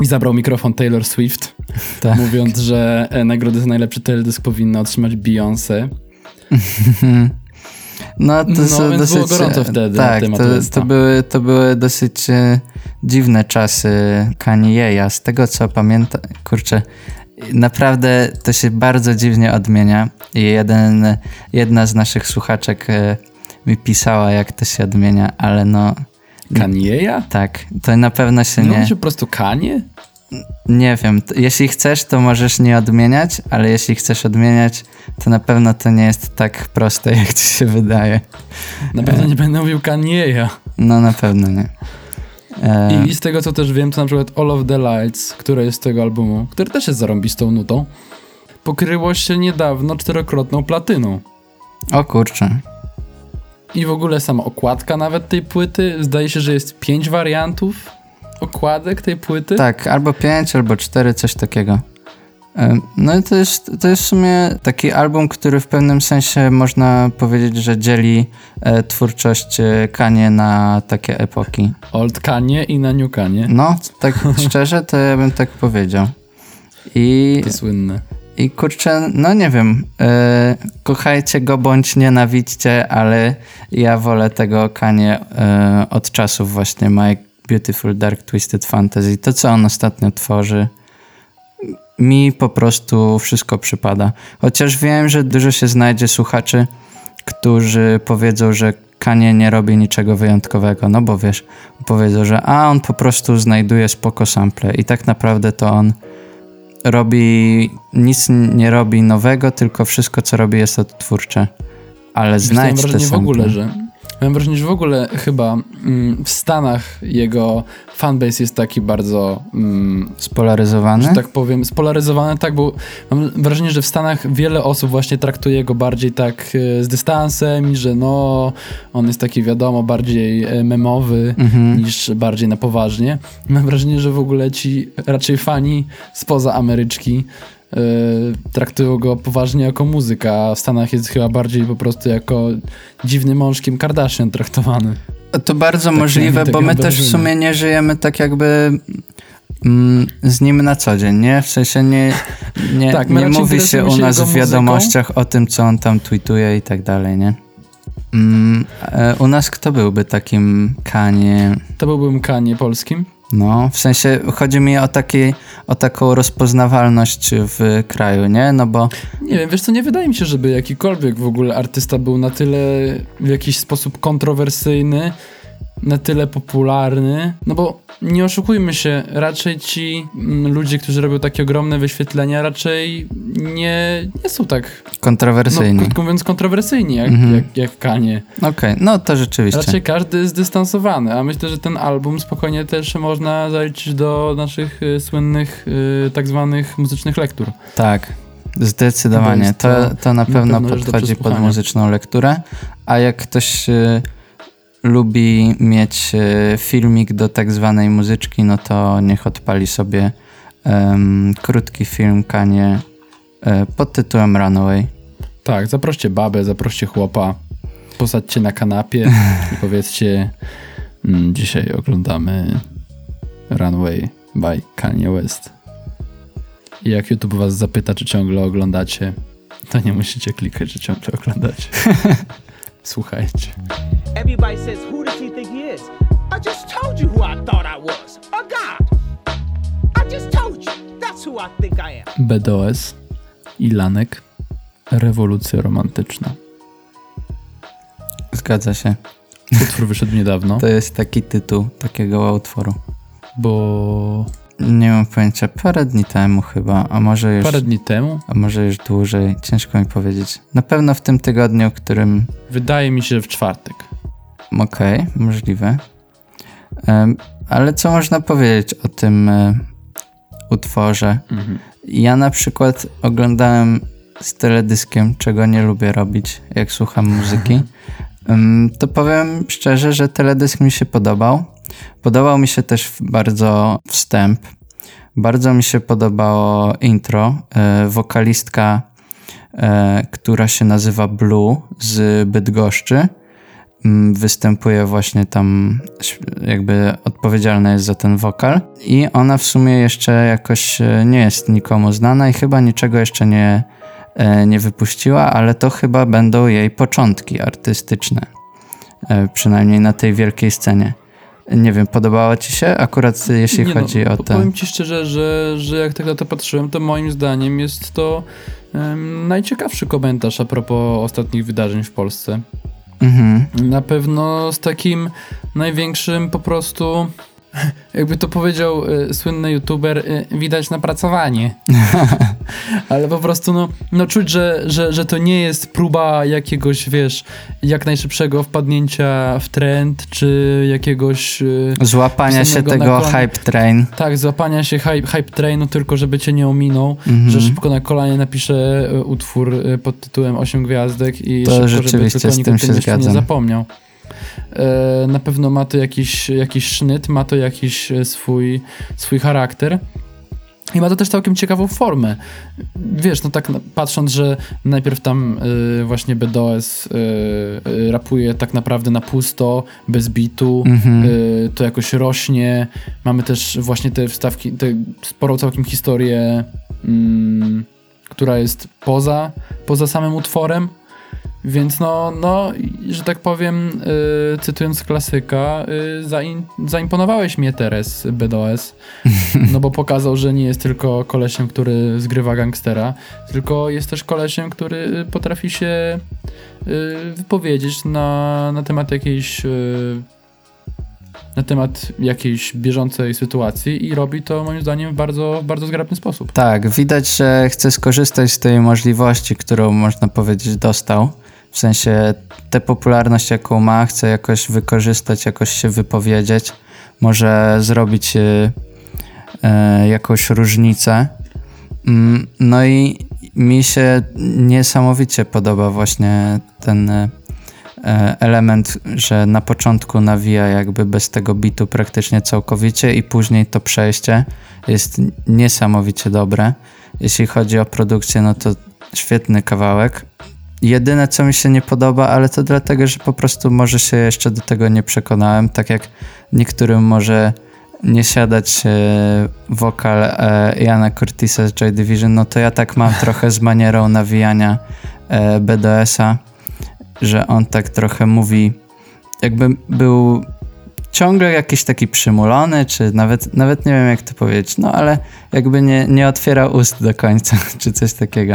[SPEAKER 2] i zabrał mikrofon Taylor Swift,
[SPEAKER 1] Tak.
[SPEAKER 2] mówiąc, że nagrodę za najlepszy teledysk powinna otrzymać Beyoncé.
[SPEAKER 1] No, to
[SPEAKER 2] No,
[SPEAKER 1] są
[SPEAKER 2] więc
[SPEAKER 1] dosyć,
[SPEAKER 2] było gorąco wtedy na
[SPEAKER 1] tak,
[SPEAKER 2] temat
[SPEAKER 1] to,
[SPEAKER 2] Westa.
[SPEAKER 1] to, były, to były dosyć e, dziwne czasy Kanye'a. Z tego co pamiętam, kurczę, naprawdę to się bardzo dziwnie odmienia. I jeden, jedna z naszych słuchaczek e, mi pisała, jak to się odmienia, ale no
[SPEAKER 2] Kanye'a?
[SPEAKER 1] tak, to na pewno się
[SPEAKER 2] Nie
[SPEAKER 1] nie...
[SPEAKER 2] się po prostu Kanie?
[SPEAKER 1] Nie wiem, jeśli chcesz, to możesz nie odmieniać, ale jeśli chcesz odmieniać, to na pewno to nie jest tak proste, (laughs) jak ci się wydaje.
[SPEAKER 2] Na pewno nie będę mówił Kanye'a.
[SPEAKER 1] No na pewno nie. E,
[SPEAKER 2] I z tego co też wiem, to na przykład All of the Lights, które jest z tego albumu, który też jest zarąbistą nutą, pokryło się niedawno czterokrotną platyną.
[SPEAKER 1] O kurczę.
[SPEAKER 2] I w ogóle sama okładka nawet tej płyty, zdaje się, że jest pięć wariantów okładek tej płyty.
[SPEAKER 1] Tak, albo pięć, albo cztery, coś takiego. No i to jest, to jest w sumie taki album, który w pewnym sensie można powiedzieć, że dzieli e, twórczość e, Kanie na takie epoki.
[SPEAKER 2] Old Kanye i na New Kanye.
[SPEAKER 1] No, tak (laughs) szczerze, to ja bym tak powiedział. I
[SPEAKER 2] To słynne.
[SPEAKER 1] I kurczę, no nie wiem, e, kochajcie go bądź nienawidźcie, ale ja wolę tego Kanie od czasów właśnie My Beautiful Dark Twisted Fantasy. To, co on ostatnio tworzy, mi po prostu wszystko przypada. Chociaż wiem, że dużo się znajdzie słuchaczy, którzy powiedzą, że Kanie nie robi niczego wyjątkowego, no bo wiesz, powiedzą, że a on po prostu znajduje spoko sample i tak naprawdę to on robi, nic nie robi nowego, tylko wszystko, co robi jest odtwórcze. Ale znajdź te
[SPEAKER 2] wrażenie w
[SPEAKER 1] sample.
[SPEAKER 2] ogóle, że mam wrażenie, że w ogóle chyba mm, w Stanach jego fanbase jest taki bardzo mm,
[SPEAKER 1] Spolaryzowany?
[SPEAKER 2] że tak powiem, spolaryzowane, tak, bo mam wrażenie, że w Stanach wiele osób właśnie traktuje go bardziej tak e, z dystansem i że no, on jest taki wiadomo, bardziej e, memowy
[SPEAKER 1] Mhm.
[SPEAKER 2] niż bardziej na poważnie. Mam wrażenie, że w ogóle ci raczej fani spoza Ameryczki traktują go poważnie jako muzyka, a w Stanach jest chyba bardziej po prostu jako dziwny mąż Kim Kardashian traktowany.
[SPEAKER 1] To bardzo tak możliwe, bo my też w sumie nie żyjemy tak jakby mm, z nim na co dzień, nie? W sensie nie, nie, tak, nie mówi się u nas w wiadomościach muzyką. o tym, co on tam tweetuje i tak dalej, nie? Mm, e, u nas kto byłby takim Kanie?
[SPEAKER 2] To byłbym Kanie polskim.
[SPEAKER 1] No, w sensie chodzi mi o, taki, o taką rozpoznawalność w kraju, nie? No bo...
[SPEAKER 2] Nie wiem, wiesz co, nie wydaje mi się, żeby jakikolwiek w ogóle artysta był na tyle w jakiś sposób kontrowersyjny, na tyle popularny, no bo nie oszukujmy się, raczej ci mm, ludzie, którzy robią takie ogromne wyświetlenia, raczej nie, nie są tak...
[SPEAKER 1] Kontrowersyjni. No,
[SPEAKER 2] krótko mówiąc, kontrowersyjni, jak, mhm. jak, jak Kanie.
[SPEAKER 1] Okej, okay. no to rzeczywiście.
[SPEAKER 2] Raczej każdy jest zdystansowany, a myślę, że ten album spokojnie też można zaliczyć do naszych y, słynnych y, tak zwanych muzycznych lektur.
[SPEAKER 1] Tak, Zdecydowanie. To, to, na pewno, na pewno podchodzi pod muzyczną lekturę. A jak ktoś y, lubi mieć e, filmik do tak zwanej muzyczki, no to niech odpali sobie um, krótki film Kanie e, pod tytułem Runaway.
[SPEAKER 2] Tak, zaproście babę, zaproście chłopa, posadźcie na kanapie (laughs) i powiedzcie mm, dzisiaj oglądamy Runway by Kanye West. I jak YouTube was zapyta, czy ciągle oglądacie, to nie musicie klikać, że ciągle oglądacie. (laughs) Słuchajcie. Everybody says, who does he think he is? I just told you who I thought I was. A god. I just told you. That's who I think I am. BDOS i Lanek. Rewolucja romantyczna.
[SPEAKER 1] Zgadza się.
[SPEAKER 2] Utwór wyszedł niedawno.
[SPEAKER 1] To jest taki tytuł takiego utworu.
[SPEAKER 2] Bo
[SPEAKER 1] nie mam pojęcia, parę dni temu chyba, a może już...
[SPEAKER 2] Parę dni temu?
[SPEAKER 1] A może już dłużej, ciężko mi powiedzieć. Na pewno w tym tygodniu, którym...
[SPEAKER 2] Wydaje mi się, że w czwartek.
[SPEAKER 1] Okej, okay, możliwe. Ale co można powiedzieć o tym um, utworze? Mhm. Ja na przykład oglądałem z teledyskiem, czego nie lubię robić, jak słucham muzyki. (laughs) To powiem szczerze, że teledysk mi się podobał. Podobał mi się też bardzo wstęp. Bardzo mi się podobało intro. E, wokalistka, e, która się nazywa Blue z Bydgoszczy, występuje właśnie tam, jakby odpowiedzialna jest za ten wokal. I ona w sumie jeszcze jakoś e, nie jest nikomu znana i chyba niczego jeszcze nie, nie wypuściła, ale to chyba będą jej początki artystyczne. Przynajmniej na tej wielkiej scenie. Nie wiem, podobała ci się akurat jeśli nie no, chodzi no, o
[SPEAKER 2] ten... Powiem ci szczerze, że, że jak tak na to patrzyłem, to moim zdaniem jest to um, najciekawszy komentarz a propos ostatnich wydarzeń w Polsce. Mhm. Na pewno z takim największym po prostu (laughs) jakby to powiedział y, słynny youtuber, y, widać napracowanie. (laughs) Ale po prostu no, no czuć, że, że, że to nie jest próba jakiegoś, wiesz, jak najszybszego wpadnięcia w trend, czy jakiegoś... Y,
[SPEAKER 1] złapania się tego hype train.
[SPEAKER 2] Tak, złapania się hype, hype trainu, tylko żeby cię nie ominął, mhm. że szybko na kolanie napiszę utwór pod tytułem 8 gwiazdek i
[SPEAKER 1] to
[SPEAKER 2] szybko, żeby
[SPEAKER 1] tylko
[SPEAKER 2] o tym nie zapomniał. E, na pewno ma to jakiś, jakiś sznyt, ma to jakiś e, swój, swój charakter. I ma to też całkiem ciekawą formę. Wiesz, no tak patrząc, że najpierw tam y, właśnie BDOS y, y, rapuje tak naprawdę na pusto, bez bitu, mm-hmm. to jakoś rośnie. Mamy też właśnie te wstawki, tę sporą całkiem historię, mm, która jest poza, poza samym utworem. Więc no, no, że tak powiem, yy, cytując klasyka, yy, zain, zaimponowałeś mnie Teres BDOS, (laughs) no bo pokazał, że nie jest tylko kolesiem, który zgrywa gangstera, tylko jest też kolesiem, który potrafi się yy, wypowiedzieć na, na temat jakiejś y, na temat jakiejś bieżącej sytuacji i robi to moim zdaniem w bardzo, bardzo zgrabny sposób.
[SPEAKER 1] Tak, widać, że chce skorzystać z tej możliwości, którą można powiedzieć dostał w sensie tę popularność, jaką ma, chce jakoś wykorzystać, jakoś się wypowiedzieć, może zrobić y, y, jakąś różnicę. Mm, no i mi się niesamowicie podoba właśnie ten y, element, że na początku nawija jakby bez tego bitu praktycznie całkowicie i później to przejście jest niesamowicie dobre. jeśli chodzi o produkcję, no to świetny kawałek. Jedyne, co mi się nie podoba, ale to dlatego, że po prostu może się jeszcze do tego nie przekonałem, tak jak niektórym może nie siadać e, wokal e, Jana Curtisa z Joy Division, no to ja tak mam (laughs) trochę z manierą nawijania e, BDS-a, że on tak trochę mówi, jakby był ciągle jakiś taki przymulony, czy nawet, nawet nie wiem jak to powiedzieć, no ale jakby nie, nie otwierał ust do końca, (laughs) czy coś takiego.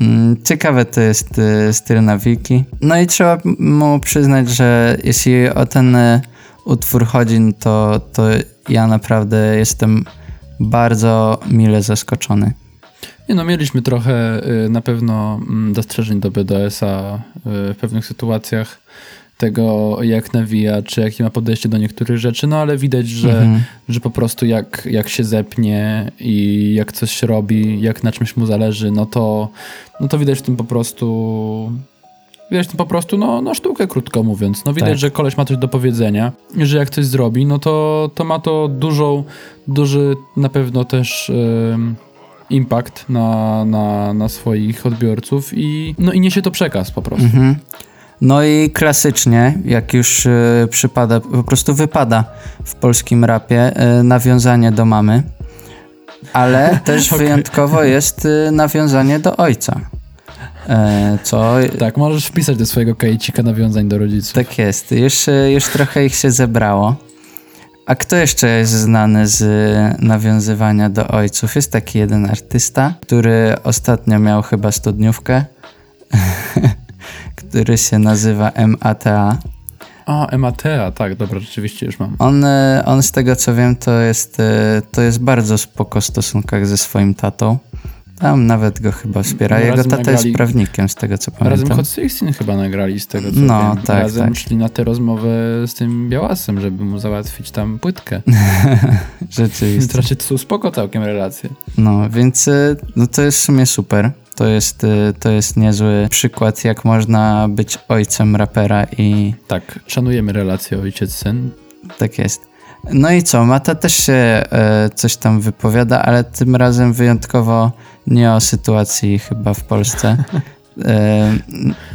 [SPEAKER 1] Mm, ciekawe to jest y, styl nawiki. No i trzeba mu przyznać, że jeśli o ten y, utwór chodzi, no to, to ja naprawdę jestem bardzo mile zaskoczony.
[SPEAKER 2] Nie no, mieliśmy trochę y, na pewno mm, dostrzeżeń do BDS-a w pewnych sytuacjach tego, jak nawija, czy jakie ma podejście do niektórych rzeczy, no ale widać, że, mhm. że po prostu jak, jak się zepnie i jak coś robi, jak na czymś mu zależy, no to, no to widać w tym po prostu widać tym po prostu, no, no sztukę, krótko mówiąc. No widać, tak. że koleś ma coś do powiedzenia, że jak coś zrobi, no to, to ma to dużą, duży na pewno też impact na, na, na swoich odbiorców i, no i niesie to przekaz po prostu. Mhm.
[SPEAKER 1] No i klasycznie, jak już y, przypada, po prostu wypada w polskim rapie y, nawiązanie do mamy, ale (laughs) też okay. wyjątkowo jest y, nawiązanie do ojca.
[SPEAKER 2] Co... Tak, możesz wpisać do swojego kajcika nawiązań do rodziców.
[SPEAKER 1] Tak jest, już, już trochę ich się zebrało. A kto jeszcze jest znany z nawiązywania do ojców? Jest taki jeden artysta, który ostatnio miał chyba studniówkę. (laughs) który się nazywa MATA.
[SPEAKER 2] A, MATA, tak, dobra, rzeczywiście już mam.
[SPEAKER 1] On, e, on z tego co wiem, to jest, e, to jest bardzo spoko w stosunkach ze swoim tatą. Tam nawet go chyba wspiera. Jego tata nagrali, jest prawnikiem, z tego co pamiętam.
[SPEAKER 2] Razem Hot Sixteen chyba nagrali, z tego co no, wiem. Tak, razem tak. szli na tę rozmowę z tym Białasem, żeby mu załatwić tam płytkę. (laughs)
[SPEAKER 1] Rzeczywiście.
[SPEAKER 2] Raczej to są spoko całkiem relacje.
[SPEAKER 1] No, więc e, no to jest w sumie super. To jest, y, to jest niezły przykład, jak można być ojcem rapera i...
[SPEAKER 2] Tak, szanujemy relację ojciec-syn.
[SPEAKER 1] Tak jest. No i co, Mata też się e, coś tam wypowiada, ale tym razem wyjątkowo nie o sytuacji chyba w Polsce.
[SPEAKER 2] E,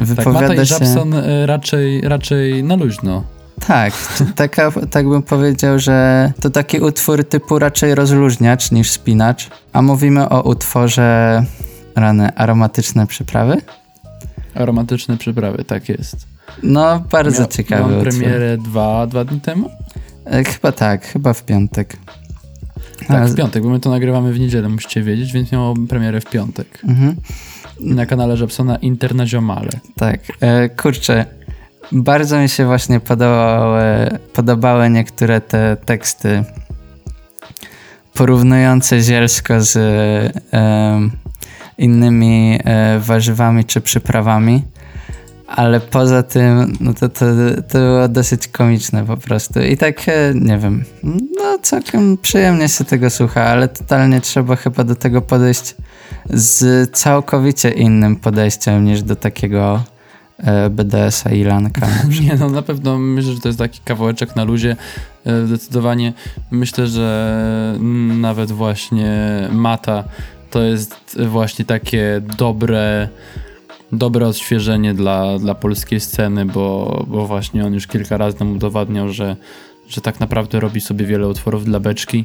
[SPEAKER 2] (laughs) wypowiada tak, Mata i się... E, raczej, raczej na luźno.
[SPEAKER 1] Tak, (laughs) taka, tak bym powiedział, że to taki utwór typu raczej rozluźniacz niż spinacz, a mówimy o utworze Rany aromatyczne przyprawy?
[SPEAKER 2] Aromatyczne przyprawy, tak jest.
[SPEAKER 1] No, bardzo Miał, ciekawy
[SPEAKER 2] Miał premierę dwa, dwa dni temu?
[SPEAKER 1] E, chyba tak, chyba w piątek.
[SPEAKER 2] Tak, w piątek, bo my to nagrywamy w niedzielę, musicie wiedzieć, więc miało premierę w piątek. Mhm. Na kanale Żabsona Internaziomale.
[SPEAKER 1] Tak, e, kurczę, bardzo mi się właśnie podobały, podobały niektóre te teksty porównujące zielsko z e, innymi e, warzywami czy przyprawami. Ale poza tym, no to, to, to było dosyć komiczne po prostu. I tak, e, nie wiem, no całkiem przyjemnie się tego słucha, ale totalnie trzeba chyba do tego podejść z całkowicie innym podejściem niż do takiego e, BDS-a i lanka. (laughs)
[SPEAKER 2] Nie, no na pewno myślę, że to jest taki kawałeczek na luzie. Zdecydowanie myślę, że nawet właśnie Mata to jest właśnie takie dobre, dobre odświeżenie dla, dla polskiej sceny, bo, bo właśnie on już kilka razy nam udowadniał, że, że tak naprawdę robi sobie wiele utworów dla beczki.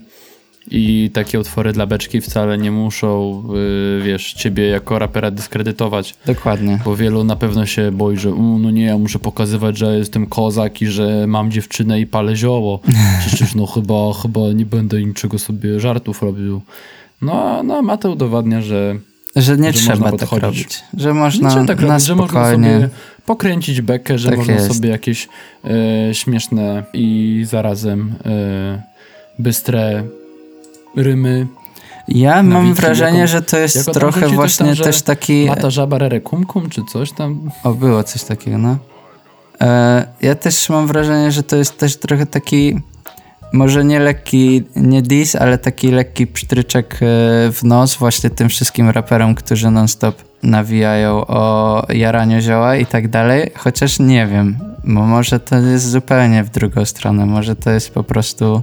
[SPEAKER 2] I takie utwory dla beczki wcale nie muszą, yy, wiesz, ciebie jako rapera dyskredytować.
[SPEAKER 1] Dokładnie.
[SPEAKER 2] Bo wielu na pewno się boi, że no nie, ja muszę pokazywać, że jestem kozak i że mam dziewczynę i palę zioło. (laughs) Przecież no chyba, chyba nie będę niczego sobie żartów robił. No, no ma to udowadnia, że
[SPEAKER 1] że nie że trzeba tak robić. Że można tak robić, że można
[SPEAKER 2] sobie pokręcić bekę, że tak można jest. sobie jakieś e, śmieszne i zarazem e, bystre rymy.
[SPEAKER 1] Ja mam wrażenie, jaką, że to jest trochę właśnie tam, też taki...
[SPEAKER 2] Mata żaba rere kumkum, czy coś tam?
[SPEAKER 1] O, było coś takiego, no. E, ja też mam wrażenie, że to jest też trochę taki może nie lekki, nie dis, ale taki lekki psztryczek e, w nos właśnie tym wszystkim raperom, którzy non-stop nawijają o jaraniu zioła i tak dalej, chociaż nie wiem, bo może to jest zupełnie w drugą stronę, może to jest po prostu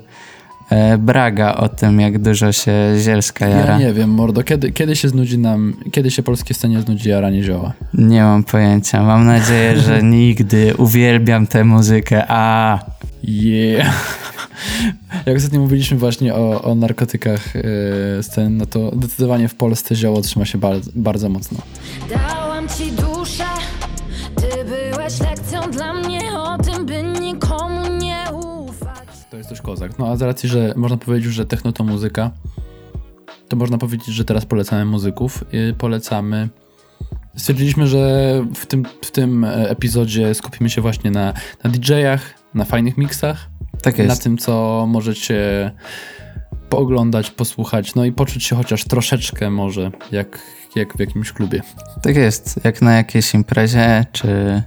[SPEAKER 1] Braga o tym, jak dużo się zielska jara.
[SPEAKER 2] Ja nie wiem, mordo, kiedy, kiedy się znudzi nam, kiedy się polskie scenie znudzi jaranie zioła?
[SPEAKER 1] Nie mam pojęcia. Mam nadzieję, (laughs) że nigdy. Uwielbiam tę muzykę. A.
[SPEAKER 2] Yeah. Jak ostatnio mówiliśmy właśnie o, o narkotykach yy, scen, no to zdecydowanie w Polsce zioło trzyma się bardzo, bardzo mocno.
[SPEAKER 3] Dałam ci duszę, ty byłeś lekcją dla mnie
[SPEAKER 2] kozak. No a z racji, że można powiedzieć, że techno to muzyka, to można powiedzieć, że teraz polecamy muzyków. I polecamy. Stwierdziliśmy, że w tym, w tym epizodzie skupimy się właśnie na, na DJ-ach, na fajnych miksach,
[SPEAKER 1] Tak jest.
[SPEAKER 2] na tym, co możecie pooglądać, posłuchać, no i poczuć się chociaż troszeczkę może jak, jak w jakimś klubie.
[SPEAKER 1] Tak jest, jak na jakiejś imprezie, czy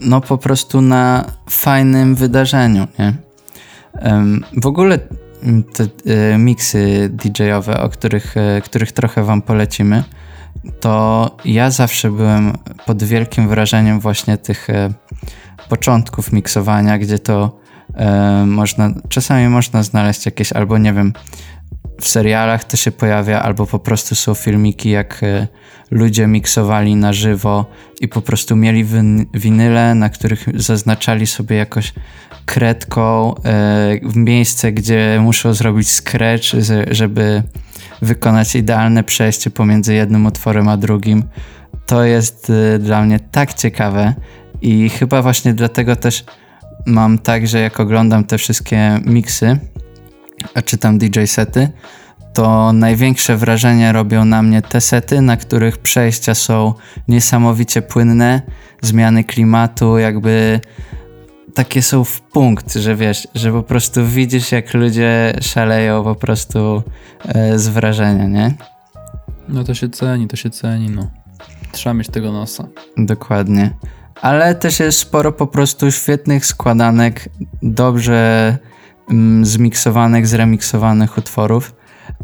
[SPEAKER 1] no po prostu na fajnym wydarzeniu, nie? W ogóle mm, te e, miksy DJ-owe, o których, e, których trochę wam polecimy, to ja zawsze byłem pod wielkim wrażeniem właśnie tych e, początków miksowania, gdzie to można, czasami można znaleźć jakieś, albo nie wiem, w serialach to się pojawia, albo po prostu są filmiki, jak ludzie miksowali na żywo i po prostu mieli win- winyle, na których zaznaczali sobie jakoś kredką e, w miejsce, gdzie muszą zrobić scratch, żeby wykonać idealne przejście pomiędzy jednym utworem a drugim. To jest e, dla mnie tak ciekawe i chyba właśnie dlatego też mam tak, że jak oglądam te wszystkie miksy, a czytam DJ sety, to największe wrażenie robią na mnie te sety, na których przejścia są niesamowicie płynne, zmiany klimatu, jakby takie są w punkt, że wiesz, że po prostu widzisz, jak ludzie szaleją po prostu e, z wrażenia, nie?
[SPEAKER 2] No to się ceni, to się ceni, no. Trzeba mieć tego nosa.
[SPEAKER 1] Dokładnie. Ale też jest sporo po prostu świetnych składanek, dobrze mm, zmiksowanych, zremiksowanych utworów.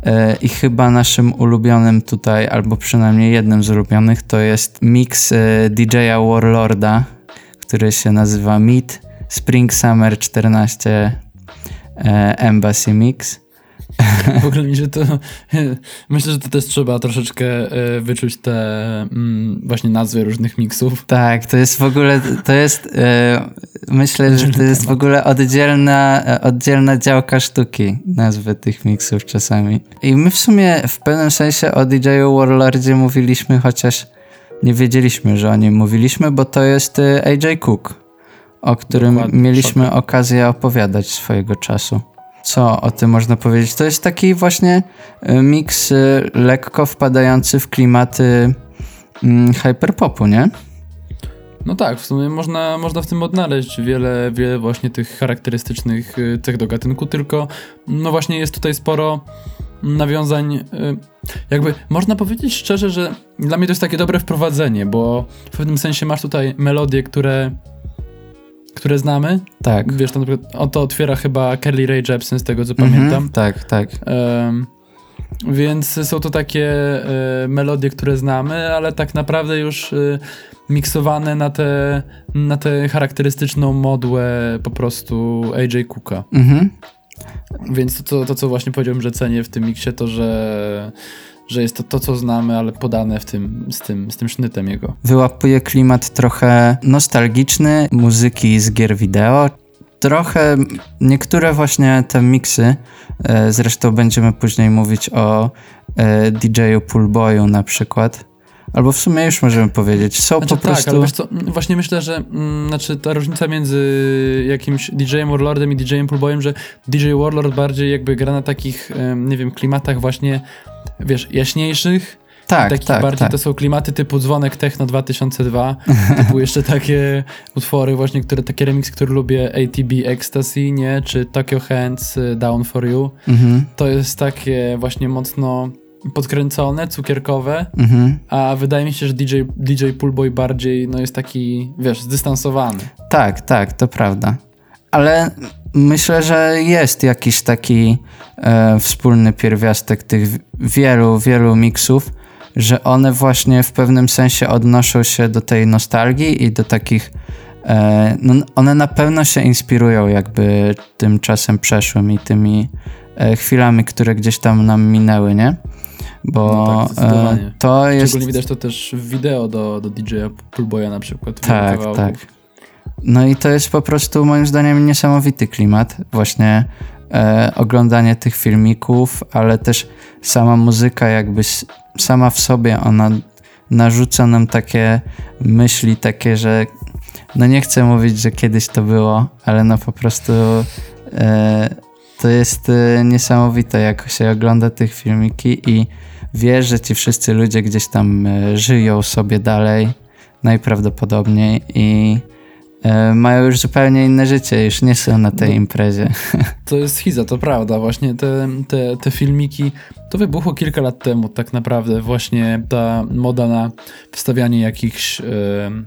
[SPEAKER 1] E, I chyba naszym ulubionym tutaj, albo przynajmniej jednym z ulubionych, to jest mix e, DJ-a Warlorda, który się nazywa Meet Spring Summer 14 e, Embassy Mix.
[SPEAKER 2] W ogóle mi się to. (laughs) Myślę, że to też trzeba troszeczkę e, wyczuć te mm, właśnie nazwy różnych miksów.
[SPEAKER 1] Tak, to jest w ogóle, to jest, e, myślę, że to jest w ogóle oddzielna, oddzielna działka sztuki, nazwy tych miksów czasami. I my w sumie w pewnym sensie o DJ-u Warlordzie mówiliśmy, chociaż nie wiedzieliśmy, że o nim mówiliśmy, bo to jest AJ Cook, o którym
[SPEAKER 2] Dokładnie,
[SPEAKER 1] mieliśmy
[SPEAKER 2] szok.
[SPEAKER 1] okazję opowiadać swojego czasu. Co o tym można powiedzieć? To jest taki właśnie e, miks e, lekko wpadający w klimaty mm, hyperpopu, nie?
[SPEAKER 2] No tak, w sumie można, można w tym odnaleźć wiele, wiele właśnie tych charakterystycznych y, cech do gatunku, tylko no właśnie jest tutaj sporo nawiązań. y, Jakby można powiedzieć szczerze, że dla mnie to jest takie dobre wprowadzenie, bo w pewnym sensie masz tutaj melodie, które, które znamy.
[SPEAKER 1] Tak.
[SPEAKER 2] Wiesz, to, o to otwiera chyba Kelly Ray Jepsen, z tego co
[SPEAKER 1] Mhm,
[SPEAKER 2] pamiętam.
[SPEAKER 1] Tak, tak.
[SPEAKER 2] Em, więc są to takie e, melodie, które znamy, ale tak naprawdę już e, miksowane na tę na tę charakterystyczną modłę po prostu AJ Cooka.
[SPEAKER 1] Mhm.
[SPEAKER 2] Więc to, co- to, co właśnie powiedziałem, że cenię w tym miksie, to że, że jest to to, co znamy, ale podane w tym, z, tym, z tym sznytem jego.
[SPEAKER 1] Wyłapuje klimat trochę nostalgiczny, muzyki z gier wideo. Trochę niektóre właśnie te miksy, e, zresztą będziemy później mówić o e, DJ-u Poolboyu na przykład, albo w sumie już możemy powiedzieć, są
[SPEAKER 2] Znaczy
[SPEAKER 1] po
[SPEAKER 2] tak,
[SPEAKER 1] prostu...
[SPEAKER 2] ale wiesz co, właśnie myślę, że mm, znaczy ta różnica między jakimś DJ-em Warlordem i DJ-em Poolboyem, że DJ Warlord bardziej jakby gra na takich, nie wiem, klimatach właśnie, wiesz, jaśniejszych,
[SPEAKER 1] tak,
[SPEAKER 2] takich
[SPEAKER 1] tak,
[SPEAKER 2] bardziej
[SPEAKER 1] tak.
[SPEAKER 2] to są klimaty typu Dzwonek Techno 2002, (laughs) typu jeszcze takie utwory właśnie, które, takie remix, które lubię, ATB Ecstasy, nie, czy Tokyo Hands y, Down For You,
[SPEAKER 1] Mhm,
[SPEAKER 2] to jest takie właśnie mocno podkręcone, cukierkowe,
[SPEAKER 1] mhm.
[SPEAKER 2] a wydaje mi się, że DJ, DJ Poolboy bardziej no jest taki, wiesz, zdystansowany.
[SPEAKER 1] Tak, tak, to prawda. Ale myślę, że jest jakiś taki e, wspólny pierwiastek tych wielu, wielu miksów, że one właśnie w pewnym sensie odnoszą się do tej nostalgii i do takich e, no, one na pewno się inspirują jakby tym czasem przeszłym i tymi e, chwilami, które gdzieś tam nam minęły, nie? Bo
[SPEAKER 2] No tak,
[SPEAKER 1] e, to jest...
[SPEAKER 2] Szczególnie widać to też w wideo do, do DJ-a Poolboya na przykład.
[SPEAKER 1] Tak, tak. No i to jest po prostu moim zdaniem niesamowity klimat. Właśnie e, oglądanie tych filmików, ale też sama muzyka jakby sama w sobie ona narzuca nam takie myśli, takie, że no nie chcę mówić, że kiedyś to było, ale no po prostu e, to jest e, niesamowite, jak się ogląda tych filmiki i wiesz, że ci wszyscy ludzie gdzieś tam e, żyją sobie dalej, najprawdopodobniej i mają już zupełnie inne życie, już nie są na tej
[SPEAKER 2] No.
[SPEAKER 1] imprezie. (laughs)
[SPEAKER 2] To jest schiza, to prawda. Właśnie te, te, te filmiki, to wybuchło kilka lat temu tak naprawdę. Właśnie ta moda na wstawianie jakichś e,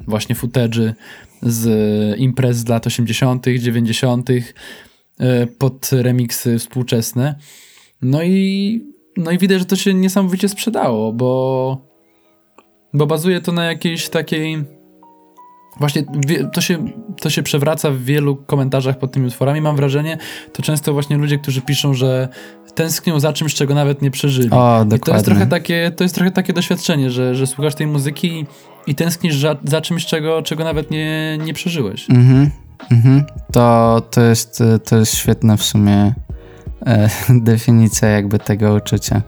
[SPEAKER 2] właśnie footage'y z imprez z lat 80., 90., e, pod remiksy współczesne. No i, no i widać, że to się niesamowicie sprzedało, bo, bo bazuje to na jakiejś takiej Właśnie to się, to się przewraca w wielu komentarzach pod tymi utworami. Mam wrażenie, to często właśnie ludzie, którzy piszą, że tęsknią za czymś, czego nawet nie przeżyli.
[SPEAKER 1] O,
[SPEAKER 2] I to jest
[SPEAKER 1] dokładnie.
[SPEAKER 2] trochę takie, to jest trochę takie doświadczenie, że, że słuchasz tej muzyki i, tęsknisz za, za czymś, czego, czego nawet nie, nie przeżyłeś.
[SPEAKER 1] Mhm, mhm. To, to, jest, e, to jest świetna w sumie e, (laughs) definicja jakby tego uczucia.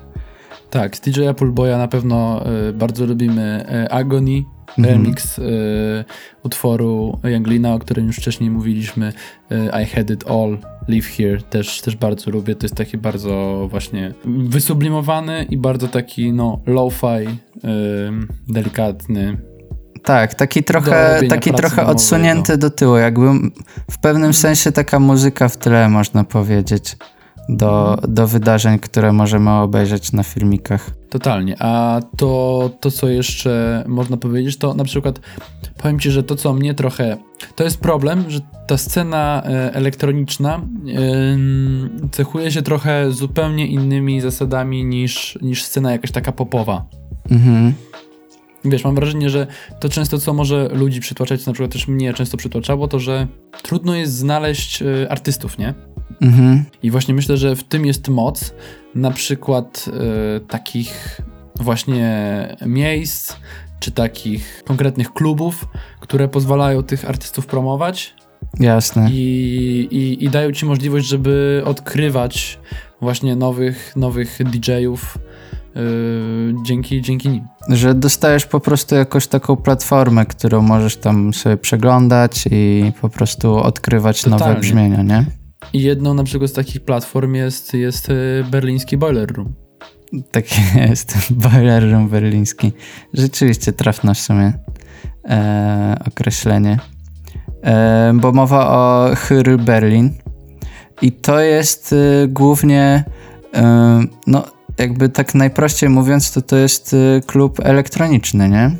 [SPEAKER 2] Tak, z DJ Poolboya na pewno y, bardzo lubimy y, Agony,
[SPEAKER 1] Mhm.
[SPEAKER 2] remix y, utworu Younglina, o którym już wcześniej mówiliśmy. Y, I Had It All, Live Here, też, też bardzo lubię. To jest taki bardzo właśnie wysublimowany i bardzo taki no low-fi, y, delikatny.
[SPEAKER 1] Tak, taki trochę, taki trochę
[SPEAKER 2] domowej,
[SPEAKER 1] odsunięty do tyłu, jakby w pewnym sensie taka muzyka w tle, można powiedzieć, do, do wydarzeń, które możemy obejrzeć na filmikach.
[SPEAKER 2] Totalnie. A to, to, co jeszcze można powiedzieć, to na przykład powiem ci, że to, co mnie trochę. To jest problem, że ta scena e, elektroniczna ym, cechuje się trochę zupełnie innymi zasadami niż, niż scena jakaś taka popowa.
[SPEAKER 1] Mhm.
[SPEAKER 2] Wiesz, mam wrażenie, że to często, co może ludzi przytłaczać, na przykład też mnie często przytłaczało, to że trudno jest znaleźć e, artystów, nie?
[SPEAKER 1] Mhm.
[SPEAKER 2] I właśnie myślę, że w tym jest moc na przykład e, takich właśnie miejsc, czy takich konkretnych klubów, które pozwalają tych artystów promować
[SPEAKER 1] Jasne.
[SPEAKER 2] i, i, i dają ci możliwość, żeby odkrywać właśnie nowych, nowych DJ-ów e, dzięki, dzięki nim.
[SPEAKER 1] Że dostajesz po prostu jakąś taką platformę, którą możesz tam sobie przeglądać i po prostu odkrywać nowe
[SPEAKER 2] Totalnie.
[SPEAKER 1] brzmienia, nie?
[SPEAKER 2] I jedną na przykład z takich platform jest, jest e, berliński Boiler Room.
[SPEAKER 1] Tak (laughs) jest. Boiler Room berliński. Rzeczywiście trafne w sumie e, określenie. E, bo mowa o Hyr Berlin. I to jest e, głównie, e, no jakby tak najprościej mówiąc, to to jest klub elektroniczny, nie?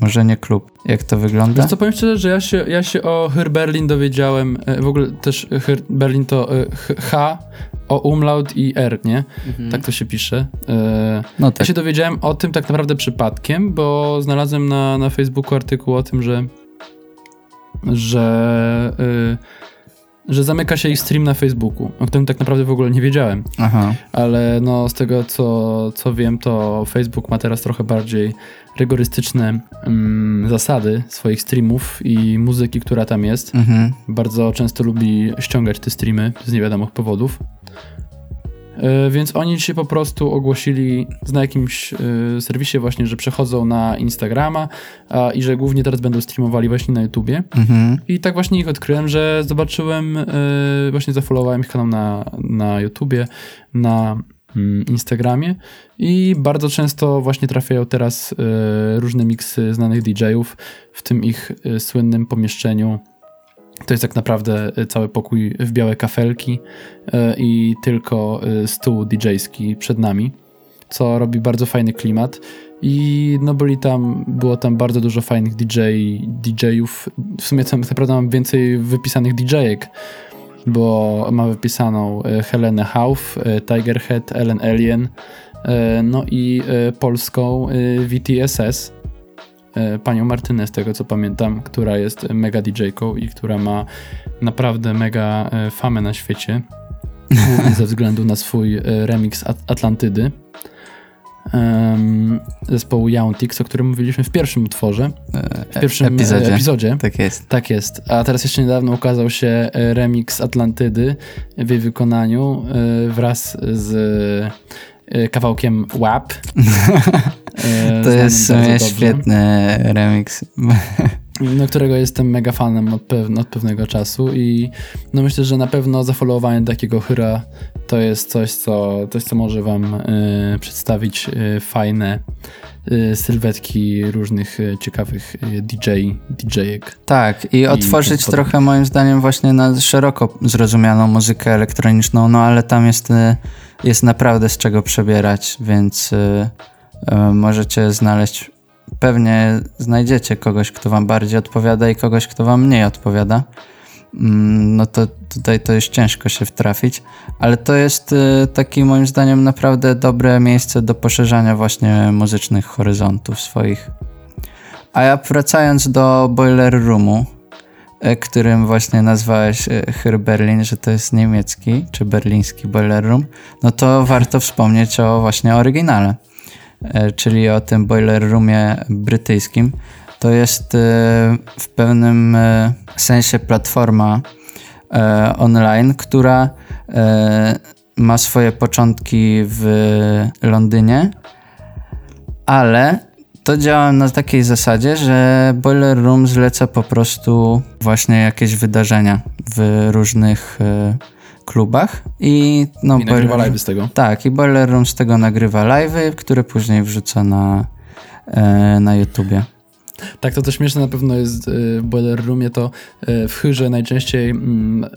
[SPEAKER 1] Może nie klub. Jak to wygląda?
[SPEAKER 2] Wiesz co, powiem szczerze, że ja się, ja się o Hyr Berlin dowiedziałem, e, w ogóle też Hyr Berlin to e, H, o umlaut i R, nie? Tak to się pisze. E,
[SPEAKER 1] No
[SPEAKER 2] Ja
[SPEAKER 1] tak.
[SPEAKER 2] się dowiedziałem o tym tak naprawdę przypadkiem, bo znalazłem na, na Facebooku artykuł o tym, że że, y, że zamyka się ich stream na Facebooku, o którym tak naprawdę w ogóle nie wiedziałem.
[SPEAKER 1] Aha.
[SPEAKER 2] Ale no z tego co, co wiem, to Facebook ma teraz trochę bardziej rygorystyczne mm, zasady swoich streamów i muzyki, która tam jest.
[SPEAKER 1] Mhm.
[SPEAKER 2] Bardzo często lubi ściągać te streamy z niewiadomych powodów. E, Więc oni się po prostu ogłosili na jakimś e, serwisie właśnie, że przechodzą na Instagrama a, i że głównie teraz będą streamowali właśnie na YouTubie.
[SPEAKER 1] Mhm.
[SPEAKER 2] I tak właśnie ich odkryłem, że zobaczyłem, e, właśnie zafollowowałem ich kanał na, na YouTubie, na mm, Instagramie i bardzo często właśnie trafiają teraz e, różne miksy znanych DJ-ów w tym ich e, słynnym pomieszczeniu. To jest tak naprawdę e, cały pokój w białe kafelki e, i tylko e, stół DJ-ski przed nami, co robi bardzo fajny klimat. I no byli tam, było tam bardzo dużo fajnych DJ, DJ-ów. W sumie tak naprawdę mam więcej wypisanych DJ-ek, bo ma wypisaną Helenę Hauf, Tigerhead, Ellen Alien, no i polską VTSS. E, panią Martynę, z tego co pamiętam, która jest mega DJ-ką i która ma naprawdę mega e, famę na świecie. Głównie (laughs) ze względu na swój e, remix At Atlantydy zespołu Yountix, o którym mówiliśmy w pierwszym utworze, w pierwszym epizodzie. epizodzie.
[SPEAKER 1] Tak jest.
[SPEAKER 2] Tak jest. A teraz jeszcze niedawno ukazał się remix Atlantydy w jej wykonaniu wraz z kawałkiem WAP. (laughs)
[SPEAKER 1] to jest sumie świetny remix.
[SPEAKER 2] no, którego jestem mega fanem od, pew od, pewnego czasu i no myślę, że na pewno zafollowowanie takiego hyra to jest coś, co, coś, co może wam y, przedstawić y, fajne y, sylwetki różnych ciekawych DJ, DJ-ek.
[SPEAKER 1] Tak, i, i otworzyć trochę moim zdaniem właśnie na szeroko zrozumianą muzykę elektroniczną, no ale tam jest, jest naprawdę z czego przebierać, więc możecie znaleźć pewnie znajdziecie kogoś, kto wam bardziej odpowiada i kogoś, kto wam mniej odpowiada. Mm, no to tutaj to jest ciężko się wtrafić, ale to jest y, taki moim zdaniem naprawdę dobre miejsce do poszerzania właśnie muzycznych horyzontów swoich. A ja wracając do Boiler Roomu, y, którym właśnie nazwałeś y, Hyr Berlin, że to jest niemiecki czy berliński Boiler Room, no to warto wspomnieć o właśnie oryginale. Czyli o tym boiler roomie brytyjskim. To jest e, w pewnym e, sensie platforma online, która ma swoje początki w Londynie, ale to działa na takiej zasadzie, że Boiler Room zleca po prostu właśnie jakieś wydarzenia w różnych klubach i
[SPEAKER 2] no I nagrywa live z tego.
[SPEAKER 1] Tak, i Boiler Room z tego nagrywa live'y, które później wrzuca na, e, na YouTubie.
[SPEAKER 2] Tak, to też śmieszne na pewno jest e, w Boiler Roomie, to e, w chyrze najczęściej mm,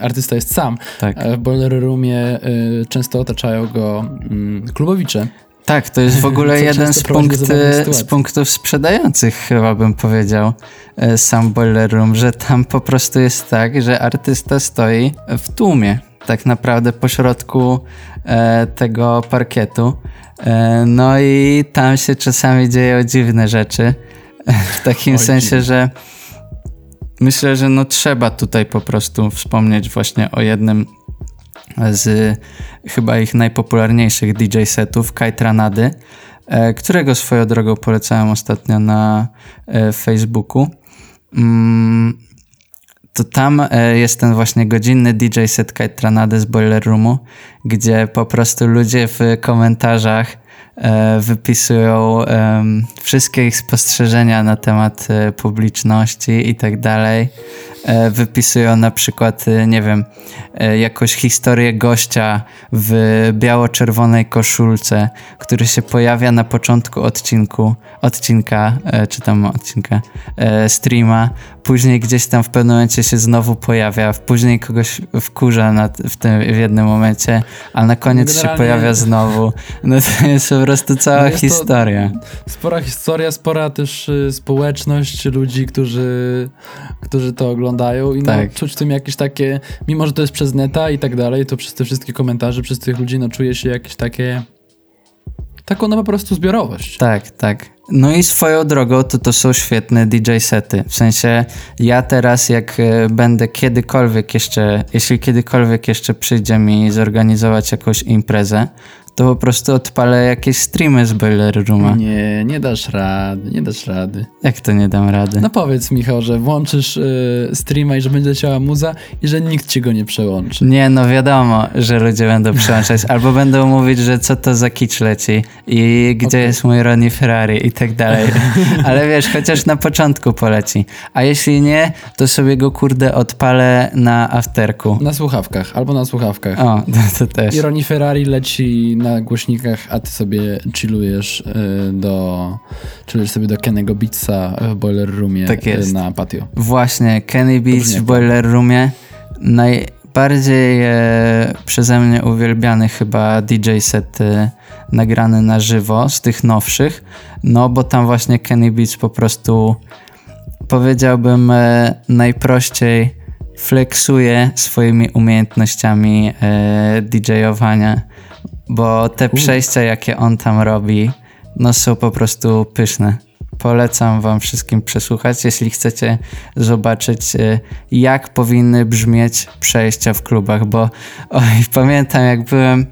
[SPEAKER 2] artysta jest sam, tak. a w Boiler Roomie często otaczają go mm, klubowicze.
[SPEAKER 1] Tak, to jest w ogóle (laughs) jeden z, punkty, z punktów sprzedających, chyba bym powiedział, e, sam Boiler Room, że tam po prostu jest tak, że artysta stoi w tłumie, tak naprawdę pośrodku e, tego parkietu. E, no i tam się czasami dzieją dziwne rzeczy, w takim Oj, sensie, że myślę, że no trzeba tutaj po prostu wspomnieć właśnie o jednym z chyba ich najpopularniejszych DJ setów, Kajtranady, e, którego swoją drogą polecałem ostatnio na e, Facebooku. Mm, to tam e, jest ten właśnie godzinny DJ set Kajtranady z Boiler Roomu, gdzie po prostu ludzie w komentarzach wypisują wszystkie ich spostrzeżenia na temat publiczności i tak dalej. E, wypisują na przykład, e, nie wiem, e, jakąś historię gościa w biało-czerwonej koszulce, który się pojawia na początku odcinku, odcinka, czy tam odcinka, streama, później gdzieś tam w pewnym momencie się znowu pojawia, później kogoś wkurza na, w, tym, w jednym momencie, a na koniec Generalnie... się pojawia znowu. No to jest po prostu cała no historia.
[SPEAKER 2] Spora historia, spora też y, społeczność ludzi, którzy, którzy to oglądają i no, tak. czuć w tym jakieś takie, mimo że to jest przez neta i tak dalej, to przez te wszystkie komentarze, przez tych ludzi, no czuje się jakieś takie taką no po prostu zbiorowość.
[SPEAKER 1] Tak, tak. No i swoją drogą to to są świetne DJ sety. W sensie ja teraz jak e, będę kiedykolwiek jeszcze, jeśli kiedykolwiek jeszcze przyjdzie mi zorganizować jakąś imprezę, to po prostu odpalę jakieś streamy z Boiler Rooma.
[SPEAKER 2] Nie, nie dasz rady, nie dasz rady.
[SPEAKER 1] Jak to nie dam rady?
[SPEAKER 2] No powiedz Michał, że włączysz y, streama i że będzie leciała muza i że nikt ci go nie przełączy.
[SPEAKER 1] Nie, no wiadomo, że ludzie będą przełączać, (laughs) albo będą mówić, że co to za kicz leci i gdzie okay. jest mój Ronnie Ferrari i tak dalej. (laughs) Ale wiesz, chociaż na początku poleci. A jeśli nie, to sobie go kurde odpalę na afterku.
[SPEAKER 2] Na słuchawkach, albo na słuchawkach.
[SPEAKER 1] O, to, (laughs) to też.
[SPEAKER 2] I Ronnie Ferrari leci na głośnikach, a ty sobie chillujesz y, do chillujesz sobie do Kennego Beatsa w Boiler Roomie tak y, na patio.
[SPEAKER 1] Właśnie, Kenny Beats w Boiler Roomie. Najbardziej e, przeze mnie uwielbiany chyba DJ set e, nagrany na żywo z tych nowszych, no bo tam właśnie Kenny Beats po prostu powiedziałbym e, najprościej flexuje swoimi umiejętnościami e, DJ-owania bo te przejścia, jakie on tam robi, no są po prostu pyszne. polecam wam wszystkim przesłuchać, jeśli chcecie zobaczyć, y, jak powinny brzmieć przejścia w klubach, bo oj, pamiętam jak byłem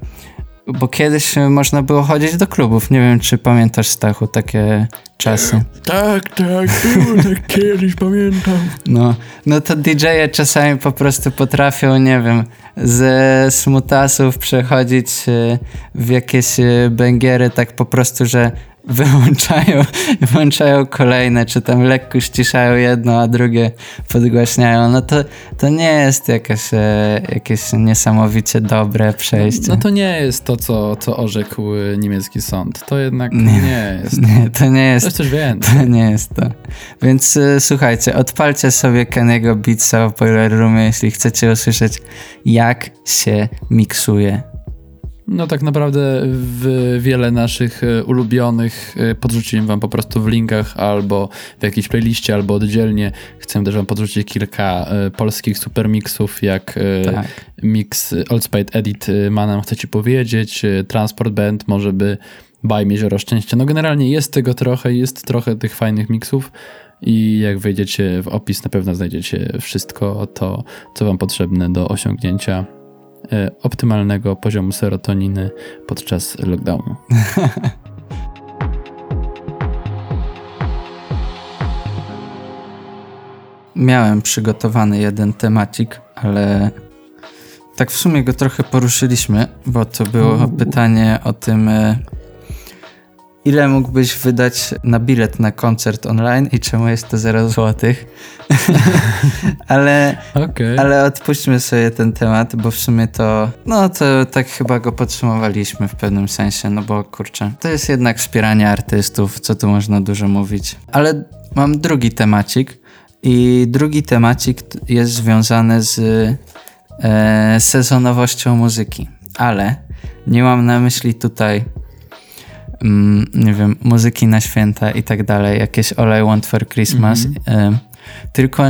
[SPEAKER 1] bo kiedyś można było chodzić do klubów. Nie wiem, czy pamiętasz, Stachu, takie czasy.
[SPEAKER 2] Tak, tak, było tak (laughs) kiedyś, pamiętam.
[SPEAKER 1] No, no to DJ-e czasami po prostu potrafią, nie wiem, ze smutasów przechodzić e, w jakieś e, bęgiery tak po prostu, że wyłączają, (laughs) włączają kolejne, czy tam lekko ściszają jedno, a drugie podgłaśniają, no to, to nie jest jakieś, e, jakieś niesamowicie dobre przejście.
[SPEAKER 2] No, no to nie jest to, co, co orzekł niemiecki sąd. To jednak nie, nie jest. (laughs)
[SPEAKER 1] Nie, to nie jest.
[SPEAKER 2] To jest coś więcej.
[SPEAKER 1] To nie jest to. Więc y, słuchajcie, odpalcie sobie Keniego Beatsa w Boiler Roomie, jeśli chcecie usłyszeć, jak się miksuje
[SPEAKER 2] no tak naprawdę w wiele naszych e, ulubionych e, podrzuciłem wam po prostu w linkach albo w jakiejś playliście, albo oddzielnie. Chcę też wam podrzucić kilka e, polskich supermixów, jak tak. mix Old Spade Edit ma nam chce ci powiedzieć, Transport Band może by Baj Jezioro Szczęścia. No generalnie jest tego trochę, jest trochę tych fajnych mixów i jak wejdziecie w opis na pewno znajdziecie wszystko to, co wam potrzebne do osiągnięcia optymalnego poziomu serotoniny podczas lockdownu. (laughs)
[SPEAKER 1] Miałem przygotowany jeden temacik, ale tak w sumie go trochę poruszyliśmy, bo to było pytanie o tym, e, ile mógłbyś wydać na bilet na koncert online i czemu jest to 0 zł. (laughs) ale, okay. ale odpuśćmy sobie ten temat, bo w sumie to, no to tak chyba go podsumowaliśmy w pewnym sensie, no bo kurczę, to jest jednak wspieranie artystów, co tu można dużo mówić. Ale mam drugi temacik i drugi temacik jest związany z e, sezonowością muzyki, ale nie mam na myśli tutaj mm, nie wiem, muzyki na święta i tak dalej, jakieś All I Want for Christmas. Mm -hmm. tylko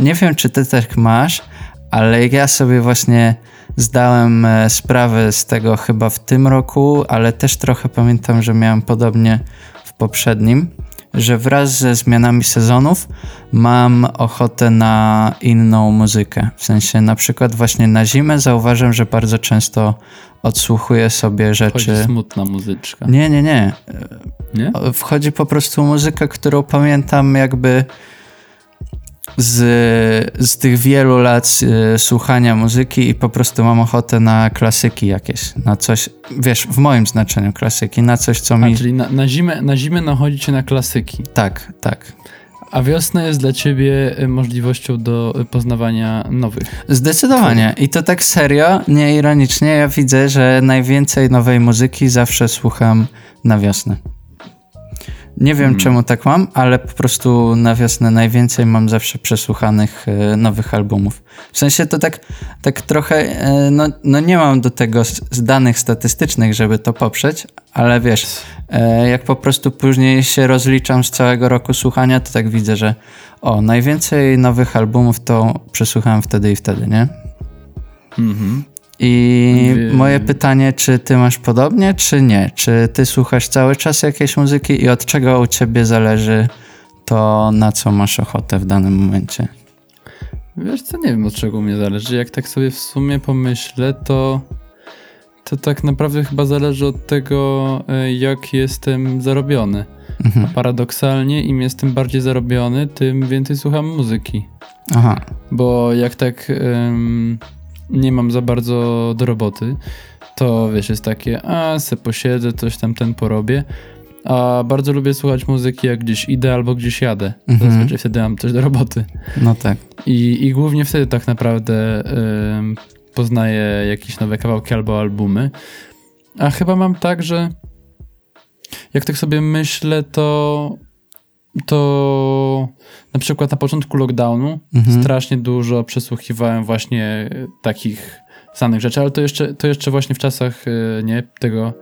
[SPEAKER 1] nie wiem, czy ty tak masz, ale ja sobie właśnie zdałem e, sprawę z tego chyba w tym roku, ale też trochę pamiętam, że miałem podobnie w poprzednim, że wraz ze zmianami sezonów mam ochotę na inną muzykę. W sensie na przykład właśnie na zimę zauważam, że bardzo często odsłuchuję sobie rzeczy.
[SPEAKER 2] Wchodzi smutna muzyczka.
[SPEAKER 1] Nie, nie, nie. nie. Wchodzi po prostu muzyka, którą pamiętam jakby z, z tych wielu lat y, słuchania muzyki i po prostu mam ochotę na klasyki jakieś, na coś, wiesz, w moim znaczeniu klasyki, na coś, co mi...
[SPEAKER 2] A, czyli na, na, zimę, na zimę nachodzicie na klasyki.
[SPEAKER 1] Tak, tak.
[SPEAKER 2] A wiosna jest dla ciebie y, możliwością do y, poznawania nowych.
[SPEAKER 1] Zdecydowanie. I to tak serio, nie ironicznie. Ja widzę, że najwięcej nowej muzyki zawsze słucham na wiosnę. Nie wiem, hmm. czemu tak mam, ale po prostu na wiosnę najwięcej mam zawsze przesłuchanych e, nowych albumów. W sensie to tak, tak trochę, e, no, no nie mam do tego z danych statystycznych, żeby to poprzeć, ale wiesz, e, jak po prostu później się rozliczam z całego roku słuchania, to tak widzę, że o, najwięcej nowych albumów to przesłuchałem wtedy i wtedy, nie? Mhm. I moje pytanie, czy ty masz podobnie, czy nie? Czy ty słuchasz cały czas jakiejś muzyki i od czego u ciebie zależy to, na co masz ochotę w danym momencie?
[SPEAKER 2] Wiesz co, nie wiem od czego mnie zależy. Jak tak sobie w sumie pomyślę, to to tak naprawdę chyba zależy od tego, e, jak jestem zarobiony. Mhm. A paradoksalnie, im jestem bardziej zarobiony, tym więcej słucham muzyki. Aha. Bo jak tak um, nie mam za bardzo do roboty, to wiesz, jest takie, a se posiedzę, coś tam ten porobię. A bardzo lubię słuchać muzyki, jak gdzieś idę albo gdzieś jadę. Mhm. Zazwyczaj wtedy mam coś do roboty.
[SPEAKER 1] No tak.
[SPEAKER 2] I, i głównie wtedy tak naprawdę poznaję jakieś nowe kawałki albo albumy. A chyba mam tak, że jak tak sobie myślę, to to na przykład na początku lockdownu mhm. strasznie dużo przesłuchiwałem właśnie takich znanych rzeczy, ale to jeszcze, to jeszcze właśnie w czasach e, nie tego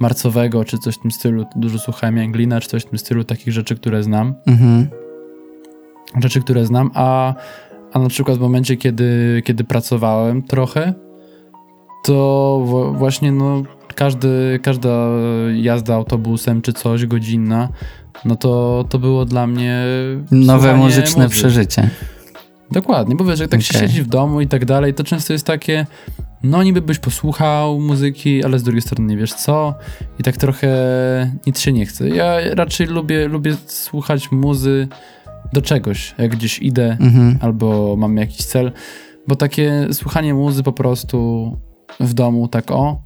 [SPEAKER 2] marcowego, czy coś w tym stylu, dużo słuchałem Anglina, czy coś w tym stylu, takich rzeczy, które znam. Mhm. Rzeczy, które znam, a, a na przykład w momencie, kiedy, kiedy pracowałem trochę, to właśnie no każdy, każda jazda autobusem czy coś godzinna no to, to było dla mnie
[SPEAKER 1] Nowe muzyczne przeżycie.
[SPEAKER 2] Dokładnie, bo wiesz, jak tak się
[SPEAKER 1] Okej.
[SPEAKER 2] siedzi w domu i tak dalej, to często jest takie, no niby byś posłuchał muzyki, ale z drugiej strony nie wiesz co i tak trochę nic się nie chce. Ja raczej lubię, lubię słuchać muzy do czegoś, jak gdzieś idę
[SPEAKER 1] Mhm.
[SPEAKER 2] albo mam jakiś cel, bo takie słuchanie muzy po prostu w domu, tak o,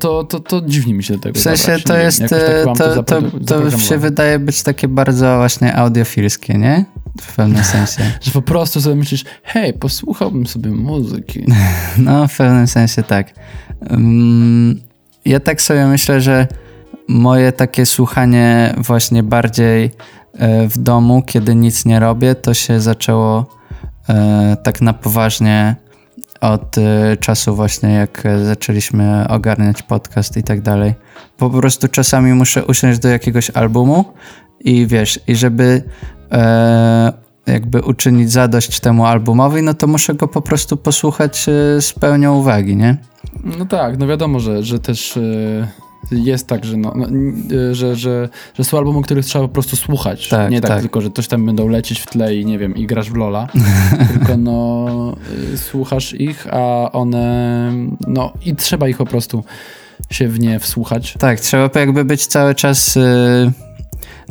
[SPEAKER 2] to, to, to dziwnie mi się do tego
[SPEAKER 1] W sensie
[SPEAKER 2] zabrać.
[SPEAKER 1] to
[SPEAKER 2] wiem,
[SPEAKER 1] jest,
[SPEAKER 2] tak
[SPEAKER 1] e, to, to,
[SPEAKER 2] zapro-
[SPEAKER 1] to się wydaje być takie bardzo właśnie audiofilskie, nie? W pewnym sensie. (laughs)
[SPEAKER 2] Że po prostu sobie myślisz, hej, posłuchałbym sobie muzyki. (laughs)
[SPEAKER 1] No, w pewnym sensie tak. Mm, Ja tak sobie myślę, że moje takie słuchanie właśnie bardziej e, w domu, kiedy nic nie robię, to się zaczęło e, tak na poważnie od e, czasu właśnie jak e, zaczęliśmy ogarniać podcast i tak dalej. Po prostu czasami muszę usiąść do jakiegoś albumu i wiesz, i żeby e, jakby uczynić zadość temu albumowi, no to muszę go po prostu posłuchać e, z pełnią uwagi, nie?
[SPEAKER 2] No tak, no wiadomo, że, że też e, jest tak, że, no, no, e, że, że, że są albumy, których trzeba po prostu słuchać.
[SPEAKER 1] Tak,
[SPEAKER 2] nie tak,
[SPEAKER 1] tak.
[SPEAKER 2] tylko, że coś tam będą lecieć w tle i nie wiem, i grasz w Lola, (laughs) tylko no e, słuchasz ich, a one, no i trzeba ich po prostu się w nie wsłuchać.
[SPEAKER 1] Tak, trzeba jakby być cały czas,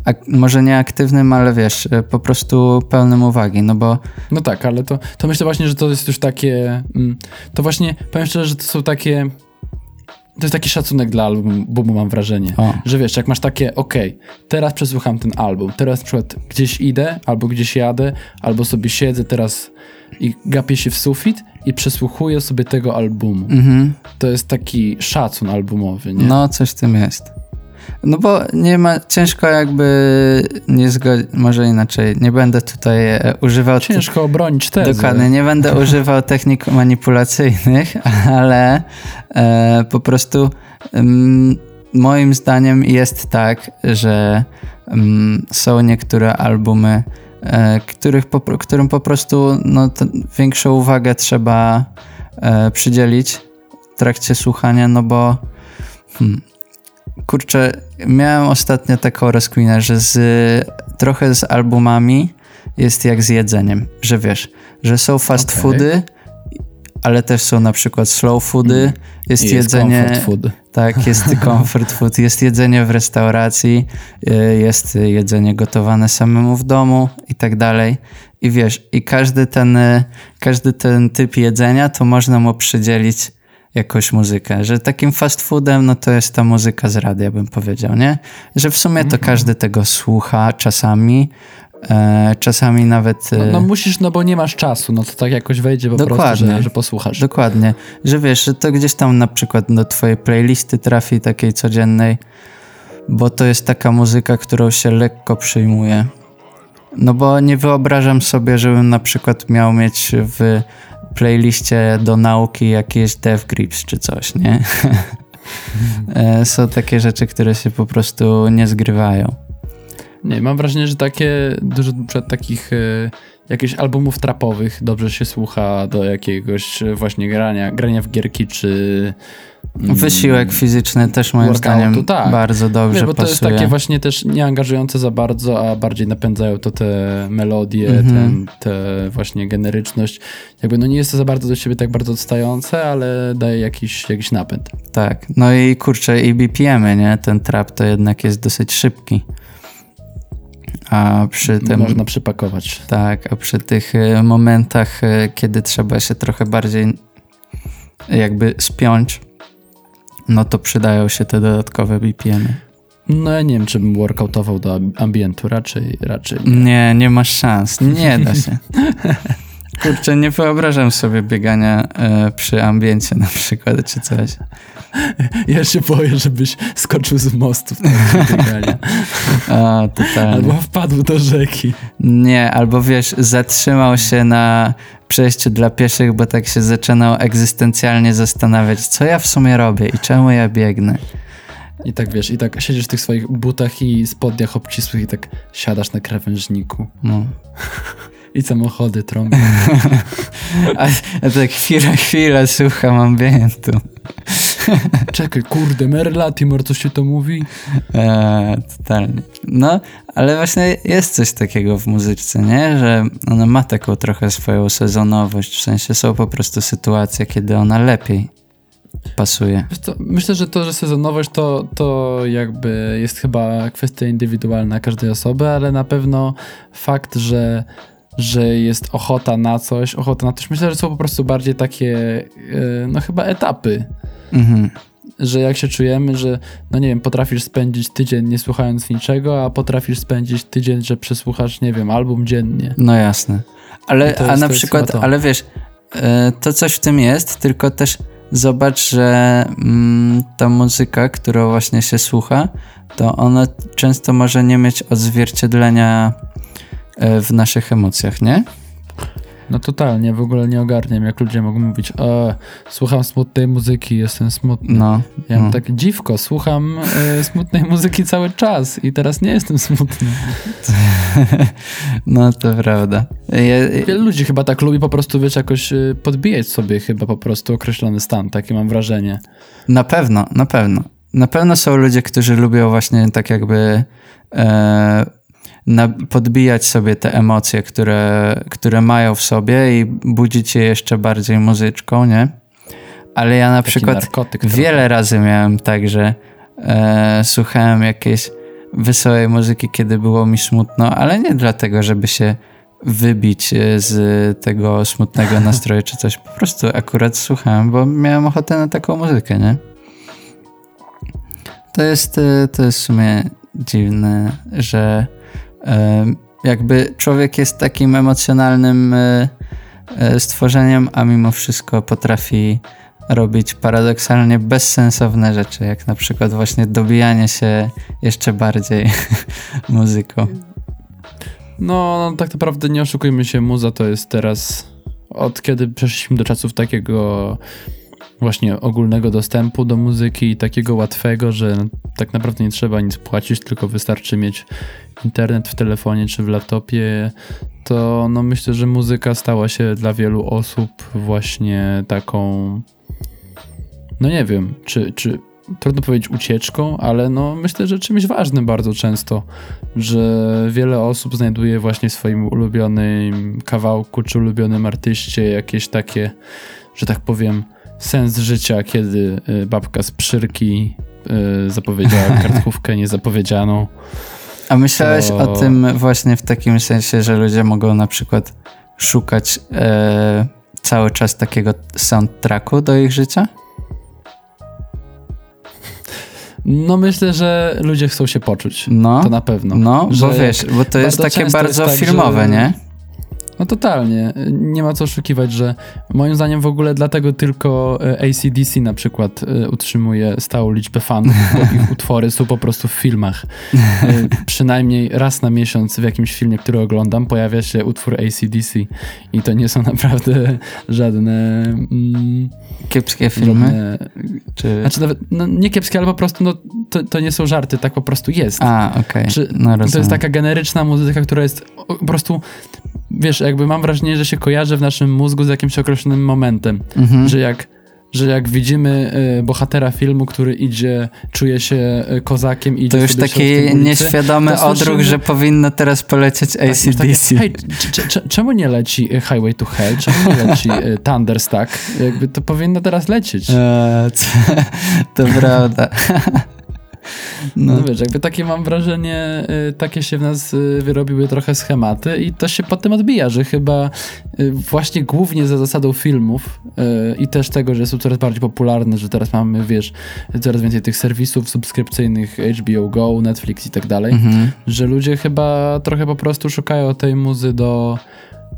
[SPEAKER 1] ak- może nie aktywnym, ale wiesz, e, po prostu pełnym uwagi, no bo
[SPEAKER 2] No tak, ale to, to myślę właśnie, że to jest już takie, mm, to właśnie, powiem szczerze, że to są takie, to jest taki szacunek dla albumu, mam wrażenie.
[SPEAKER 1] o,
[SPEAKER 2] Że wiesz, jak masz takie, okej, teraz przesłucham ten album, teraz na przykład gdzieś idę, albo gdzieś jadę, albo sobie siedzę teraz i gapię się w sufit i przesłuchuję sobie tego albumu.
[SPEAKER 1] mhm.
[SPEAKER 2] To jest taki szacun albumowy, nie?
[SPEAKER 1] No, coś w tym jest. No bo nie ma, ciężko jakby nie zgodzić, może inaczej, nie będę tutaj e, używał...
[SPEAKER 2] Ciężko obronić tezę.
[SPEAKER 1] Dokładnie, nie będę (laughs) używał technik manipulacyjnych, (laughs) ale e, po prostu mm, moim zdaniem jest tak, że mm, są niektóre albumy, e, których po, którym po prostu no, większą uwagę trzeba e, przydzielić w trakcie słuchania, no bo hmm, kurczę, miałem ostatnio taką rozkminę, że z, trochę z albumami jest jak z jedzeniem, że wiesz, że są fast
[SPEAKER 2] Okej.
[SPEAKER 1] foody, ale też są na przykład slow foody, jest,
[SPEAKER 2] I jest
[SPEAKER 1] jedzenie,
[SPEAKER 2] comfort food.
[SPEAKER 1] tak, jest (laughs) comfort food, jest jedzenie w restauracji, y, jest jedzenie gotowane samemu w domu i tak dalej. I wiesz, i każdy ten, y, każdy ten typ jedzenia, to można mu przydzielić jakąś muzykę, że takim fast foodem, no to jest ta muzyka z radia, bym powiedział, nie? Że w sumie to każdy tego słucha czasami, e, czasami nawet...
[SPEAKER 2] No,
[SPEAKER 1] e,
[SPEAKER 2] no musisz, no bo nie masz czasu, no to tak jakoś wejdzie po prostu,
[SPEAKER 1] Dokładnie.
[SPEAKER 2] że, że posłuchasz.
[SPEAKER 1] Dokładnie, że wiesz, że to gdzieś tam na przykład do twojej playlisty trafi takiej codziennej, bo to jest taka muzyka, którą się lekko przyjmuje. No bo nie wyobrażam sobie, żebym na przykład miał mieć w playliście do nauki jakieś dev grips czy coś, nie? (laughs) E, Są takie rzeczy, które się po prostu nie zgrywają.
[SPEAKER 2] Nie, mam wrażenie, że takie dużo przykład takich e, jakichś albumów trapowych dobrze się słucha do jakiegoś e, właśnie grania, grania w gierki czy mm,
[SPEAKER 1] Wysiłek fizyczny też moim
[SPEAKER 2] workoutu,
[SPEAKER 1] zdaniem
[SPEAKER 2] tak.
[SPEAKER 1] bardzo dobrze
[SPEAKER 2] Wiesz, bo to
[SPEAKER 1] pasuje.
[SPEAKER 2] jest takie właśnie też nieangażujące za bardzo, a bardziej napędzają to te melodie,
[SPEAKER 1] Mhm.
[SPEAKER 2] ten, te właśnie generyczność. Jakby no nie jest to za bardzo do siebie tak bardzo odstające, ale daje jakiś, jakiś napęd.
[SPEAKER 1] Tak, no i kurczę, i BPM-y, nie? Ten trap to jednak jest dosyć szybki. A przy tym,
[SPEAKER 2] Można przypakować.
[SPEAKER 1] tak, a przy tych e, momentach, e, kiedy trzeba się trochę bardziej jakby spiąć, no to przydają się te dodatkowe BPM-y.
[SPEAKER 2] No ja nie wiem, czy bym workoutował do amb- ambientu, raczej, raczej nie.
[SPEAKER 1] Nie, nie masz szans, nie da się. (laughs) Kurczę, nie wyobrażam sobie biegania e, przy ambiencie na przykład, czy coś. (laughs)
[SPEAKER 2] Ja się boję, żebyś skoczył z mostu w biegania. (laughs)
[SPEAKER 1] A, totalnie.
[SPEAKER 2] Albo wpadł do rzeki.
[SPEAKER 1] Nie, albo wiesz, zatrzymał się na przejściu dla pieszych, bo tak się zaczynał egzystencjalnie zastanawiać, co ja w sumie robię i czemu ja biegnę.
[SPEAKER 2] I tak wiesz, i tak siedzisz w tych swoich butach i spodniach obcisłych i tak siadasz na krawężniku.
[SPEAKER 1] No. (laughs)
[SPEAKER 2] I samochody trąbią. (laughs)
[SPEAKER 1] A, a tak chwilę, chwilę słucham ambientu. (laughs)
[SPEAKER 2] Czekaj, kurde, Mary Latimore, coś się to mówi?
[SPEAKER 1] E, totalnie. No, ale właśnie jest coś takiego w muzyce, nie? Że ona ma taką trochę swoją sezonowość, w sensie są po prostu sytuacje, kiedy ona lepiej pasuje.
[SPEAKER 2] Co, myślę, że to, że sezonowość to, to jakby jest chyba kwestia indywidualna każdej osoby, ale na pewno fakt, że że jest ochota na coś, ochota na coś. Myślę, że są po prostu bardziej takie, e, no chyba etapy. Mhm. Że jak się czujemy, że, no nie wiem, potrafisz spędzić tydzień nie słuchając niczego, a potrafisz spędzić tydzień, że przesłuchasz, nie wiem, album dziennie.
[SPEAKER 1] No jasne. Ale, a na przykład, ale wiesz, e, to coś w tym jest, tylko też zobacz, że mm, ta muzyka, którą właśnie się słucha, to ona często może nie mieć odzwierciedlenia w naszych emocjach, nie?
[SPEAKER 2] No totalnie, w ogóle nie ogarniam, jak ludzie mogą mówić, e, słucham smutnej muzyki, jestem smutny. No, ja mam no. takie dziwko, słucham e, smutnej muzyki cały czas i teraz nie jestem smutny. (laughs)
[SPEAKER 1] no to prawda.
[SPEAKER 2] Ja, Wielu ludzi chyba tak lubi po prostu, wiesz, jakoś e, podbijać sobie chyba po prostu określony stan, takie mam wrażenie.
[SPEAKER 1] Na pewno, na pewno. Na pewno są ludzie, którzy lubią właśnie tak jakby... E, na, podbijać sobie te emocje, które, które mają w sobie i budzić je jeszcze bardziej muzyczką, nie? Ale ja na Taki przykład wiele trochę. razy miałem tak, że e, słuchałem jakiejś wesołej muzyki, kiedy było mi smutno, ale nie dlatego, żeby się wybić e, z tego smutnego (laughs) nastroju czy coś. Po prostu akurat słuchałem, bo miałem ochotę na taką muzykę, nie? To jest, e, to jest w sumie dziwne, że jakby człowiek jest takim emocjonalnym e, e, stworzeniem, a mimo wszystko potrafi robić paradoksalnie bezsensowne rzeczy, jak na przykład właśnie dobijanie się jeszcze bardziej (laughs) muzyką.
[SPEAKER 2] No, no, tak naprawdę nie oszukujmy się, muza to jest teraz, od kiedy przeszliśmy do czasów takiego właśnie ogólnego dostępu do muzyki, takiego łatwego, że tak naprawdę nie trzeba nic płacić, tylko wystarczy mieć internet w telefonie czy w laptopie, to no myślę, że muzyka stała się dla wielu osób właśnie taką, no nie wiem, czy, czy trudno powiedzieć ucieczką, ale no myślę, że czymś ważnym bardzo często, że wiele osób znajduje właśnie w swoim ulubionym kawałku czy ulubionym artyście jakieś takie, że tak powiem, sens życia, kiedy y, babka z Przyrki y, zapowiedziała (laughs) kartkówkę niezapowiedzianą.
[SPEAKER 1] A myślałeś to... o tym właśnie w takim sensie, że ludzie mogą na przykład szukać e, cały czas takiego soundtracku do ich życia?
[SPEAKER 2] No myślę, że ludzie chcą się poczuć. No, to na pewno.
[SPEAKER 1] No, bo wiesz, bo to jest takie bardzo tak, filmowe, że... nie?
[SPEAKER 2] No totalnie. Nie ma co oszukiwać, że moim zdaniem w ogóle dlatego tylko e, ACDC na przykład e, utrzymuje stałą liczbę fanów, bo (laughs) ich utwory są po prostu w filmach. E, przynajmniej raz na miesiąc w jakimś filmie, który oglądam, pojawia się utwór ACDC i to nie są naprawdę żadne... Mm,
[SPEAKER 1] kiepskie filmy? Żadne,
[SPEAKER 2] Czy... Znaczy nawet, no nie kiepskie, ale po prostu no, to, to nie są żarty, tak po prostu jest.
[SPEAKER 1] A, okej. Okay. No,
[SPEAKER 2] to jest taka generyczna muzyka, która jest po prostu wiesz, jakby mam wrażenie, że się kojarzy w naszym mózgu z jakimś określonym momentem, mhm. że jak że jak widzimy y, bohatera filmu, który idzie, czuje się y, kozakiem i
[SPEAKER 1] To już taki ulicy, nieświadomy to odruch, słyszymy... że powinno teraz polecieć ACDC.
[SPEAKER 2] Hej, czemu nie leci Highway to Hell? Czemu nie leci y, (laughs) Thunderstack? Jakby to powinno teraz lecieć. Eee,
[SPEAKER 1] to, (laughs) to prawda.
[SPEAKER 2] No. no wiesz, jakby takie mam wrażenie, y, takie się w nas y, wyrobiły trochę schematy i to się potem odbija, że chyba y, właśnie głównie za zasadą filmów i też tego, że są coraz bardziej popularne, że teraz mamy, wiesz, coraz więcej tych serwisów subskrypcyjnych, HBO Go, Netflix i tak dalej, mhm. że ludzie chyba trochę po prostu szukają tej muzy do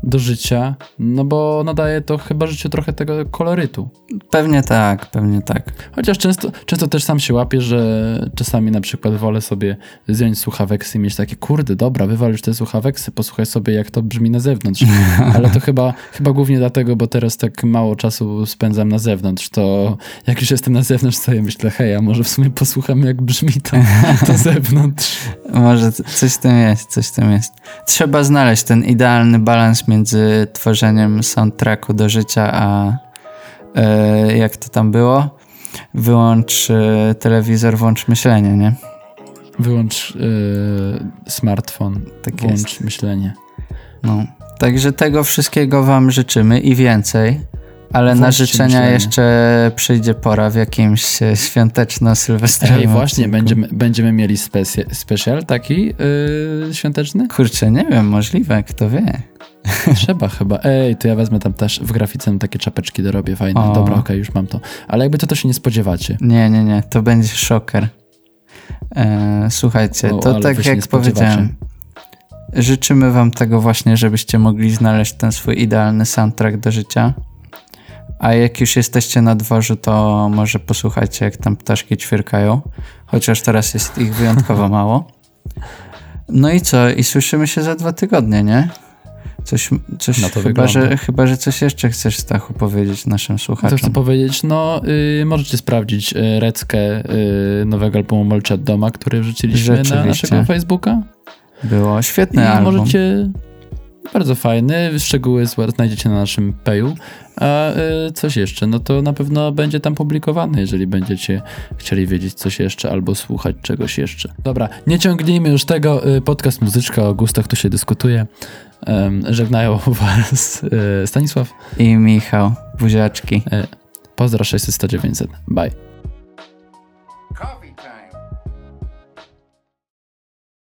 [SPEAKER 2] do życia, no bo nadaje to chyba życiu trochę tego kolorytu.
[SPEAKER 1] Pewnie tak, pewnie tak.
[SPEAKER 2] Chociaż często, często też sam się łapię, że czasami na przykład wolę sobie zdjąć słuchaweksy i mieć takie, kurde, dobra, wywal już te słuchaweksy, posłuchaj sobie jak to brzmi na zewnątrz. (laughs) Ale to chyba, chyba głównie dlatego, bo teraz tak mało czasu spędzam na zewnątrz, to jak już jestem na zewnątrz, to ja myślę, hej, a może w sumie posłucham jak brzmi to na (laughs) zewnątrz.
[SPEAKER 1] może coś w tym jest, coś w tym jest. Trzeba znaleźć ten idealny balans między tworzeniem soundtracku do życia, a e, jak to tam było? wyłącz y, telewizor, włącz myślenie, nie?
[SPEAKER 2] Wyłącz y, smartfon,
[SPEAKER 1] Tak
[SPEAKER 2] włącz
[SPEAKER 1] jest.
[SPEAKER 2] myślenie.
[SPEAKER 1] No. Także tego wszystkiego wam życzymy i więcej. Ale na
[SPEAKER 2] Włączcie
[SPEAKER 1] życzenia
[SPEAKER 2] myślenie.
[SPEAKER 1] jeszcze przyjdzie pora w jakimś e, świąteczno-sylwestrowym
[SPEAKER 2] Ej, właśnie,
[SPEAKER 1] odcinku.
[SPEAKER 2] będziemy, będziemy mieli specy, special taki y, świąteczny?
[SPEAKER 1] Kurczę, nie wiem, możliwe, kto wie. (laughs)
[SPEAKER 2] Trzeba chyba. Ej, to ja wezmę tam też w grafice takie czapeczki dorobię, fajne.
[SPEAKER 1] O.
[SPEAKER 2] Dobra, okej, już mam to. Ale jakby to, to się nie spodziewacie.
[SPEAKER 1] Nie, nie, nie, to będzie szoker. E, słuchajcie, to tak jak powiedziałem. Życzymy wam tego właśnie, żebyście mogli znaleźć ten swój idealny soundtrack do życia. A jak już jesteście na dworzu, to może posłuchajcie, jak tam ptaszki ćwierkają. Chociaż teraz jest ich wyjątkowo (laughs) mało. No i co? I słyszymy się za dwa tygodnie, nie? Coś, coś
[SPEAKER 2] No to
[SPEAKER 1] chyba,
[SPEAKER 2] wygląda.
[SPEAKER 1] że, chyba, że coś jeszcze chcesz, Stachu, powiedzieć naszym
[SPEAKER 2] Co
[SPEAKER 1] słuchaczom.
[SPEAKER 2] chcę powiedzieć? No, y, możecie sprawdzić y, reckę y, nowego albumu Molchat Doma, który wrzuciliśmy na naszego Facebooka.
[SPEAKER 1] Było świetny
[SPEAKER 2] I
[SPEAKER 1] album.
[SPEAKER 2] możecie... Bardzo fajny, szczegóły znajdziecie na naszym payu. A y, coś jeszcze, no to na pewno będzie tam publikowane, jeżeli będziecie chcieli wiedzieć coś jeszcze albo słuchać czegoś jeszcze. Dobra, nie ciągnijmy już tego. Y, podcast Muzyczka o gustach tu się dyskutuje. Żegnają (laughs) was y, Stanisław.
[SPEAKER 1] I Michał, buziaczki.
[SPEAKER 2] Pozdro 600 900. Bye.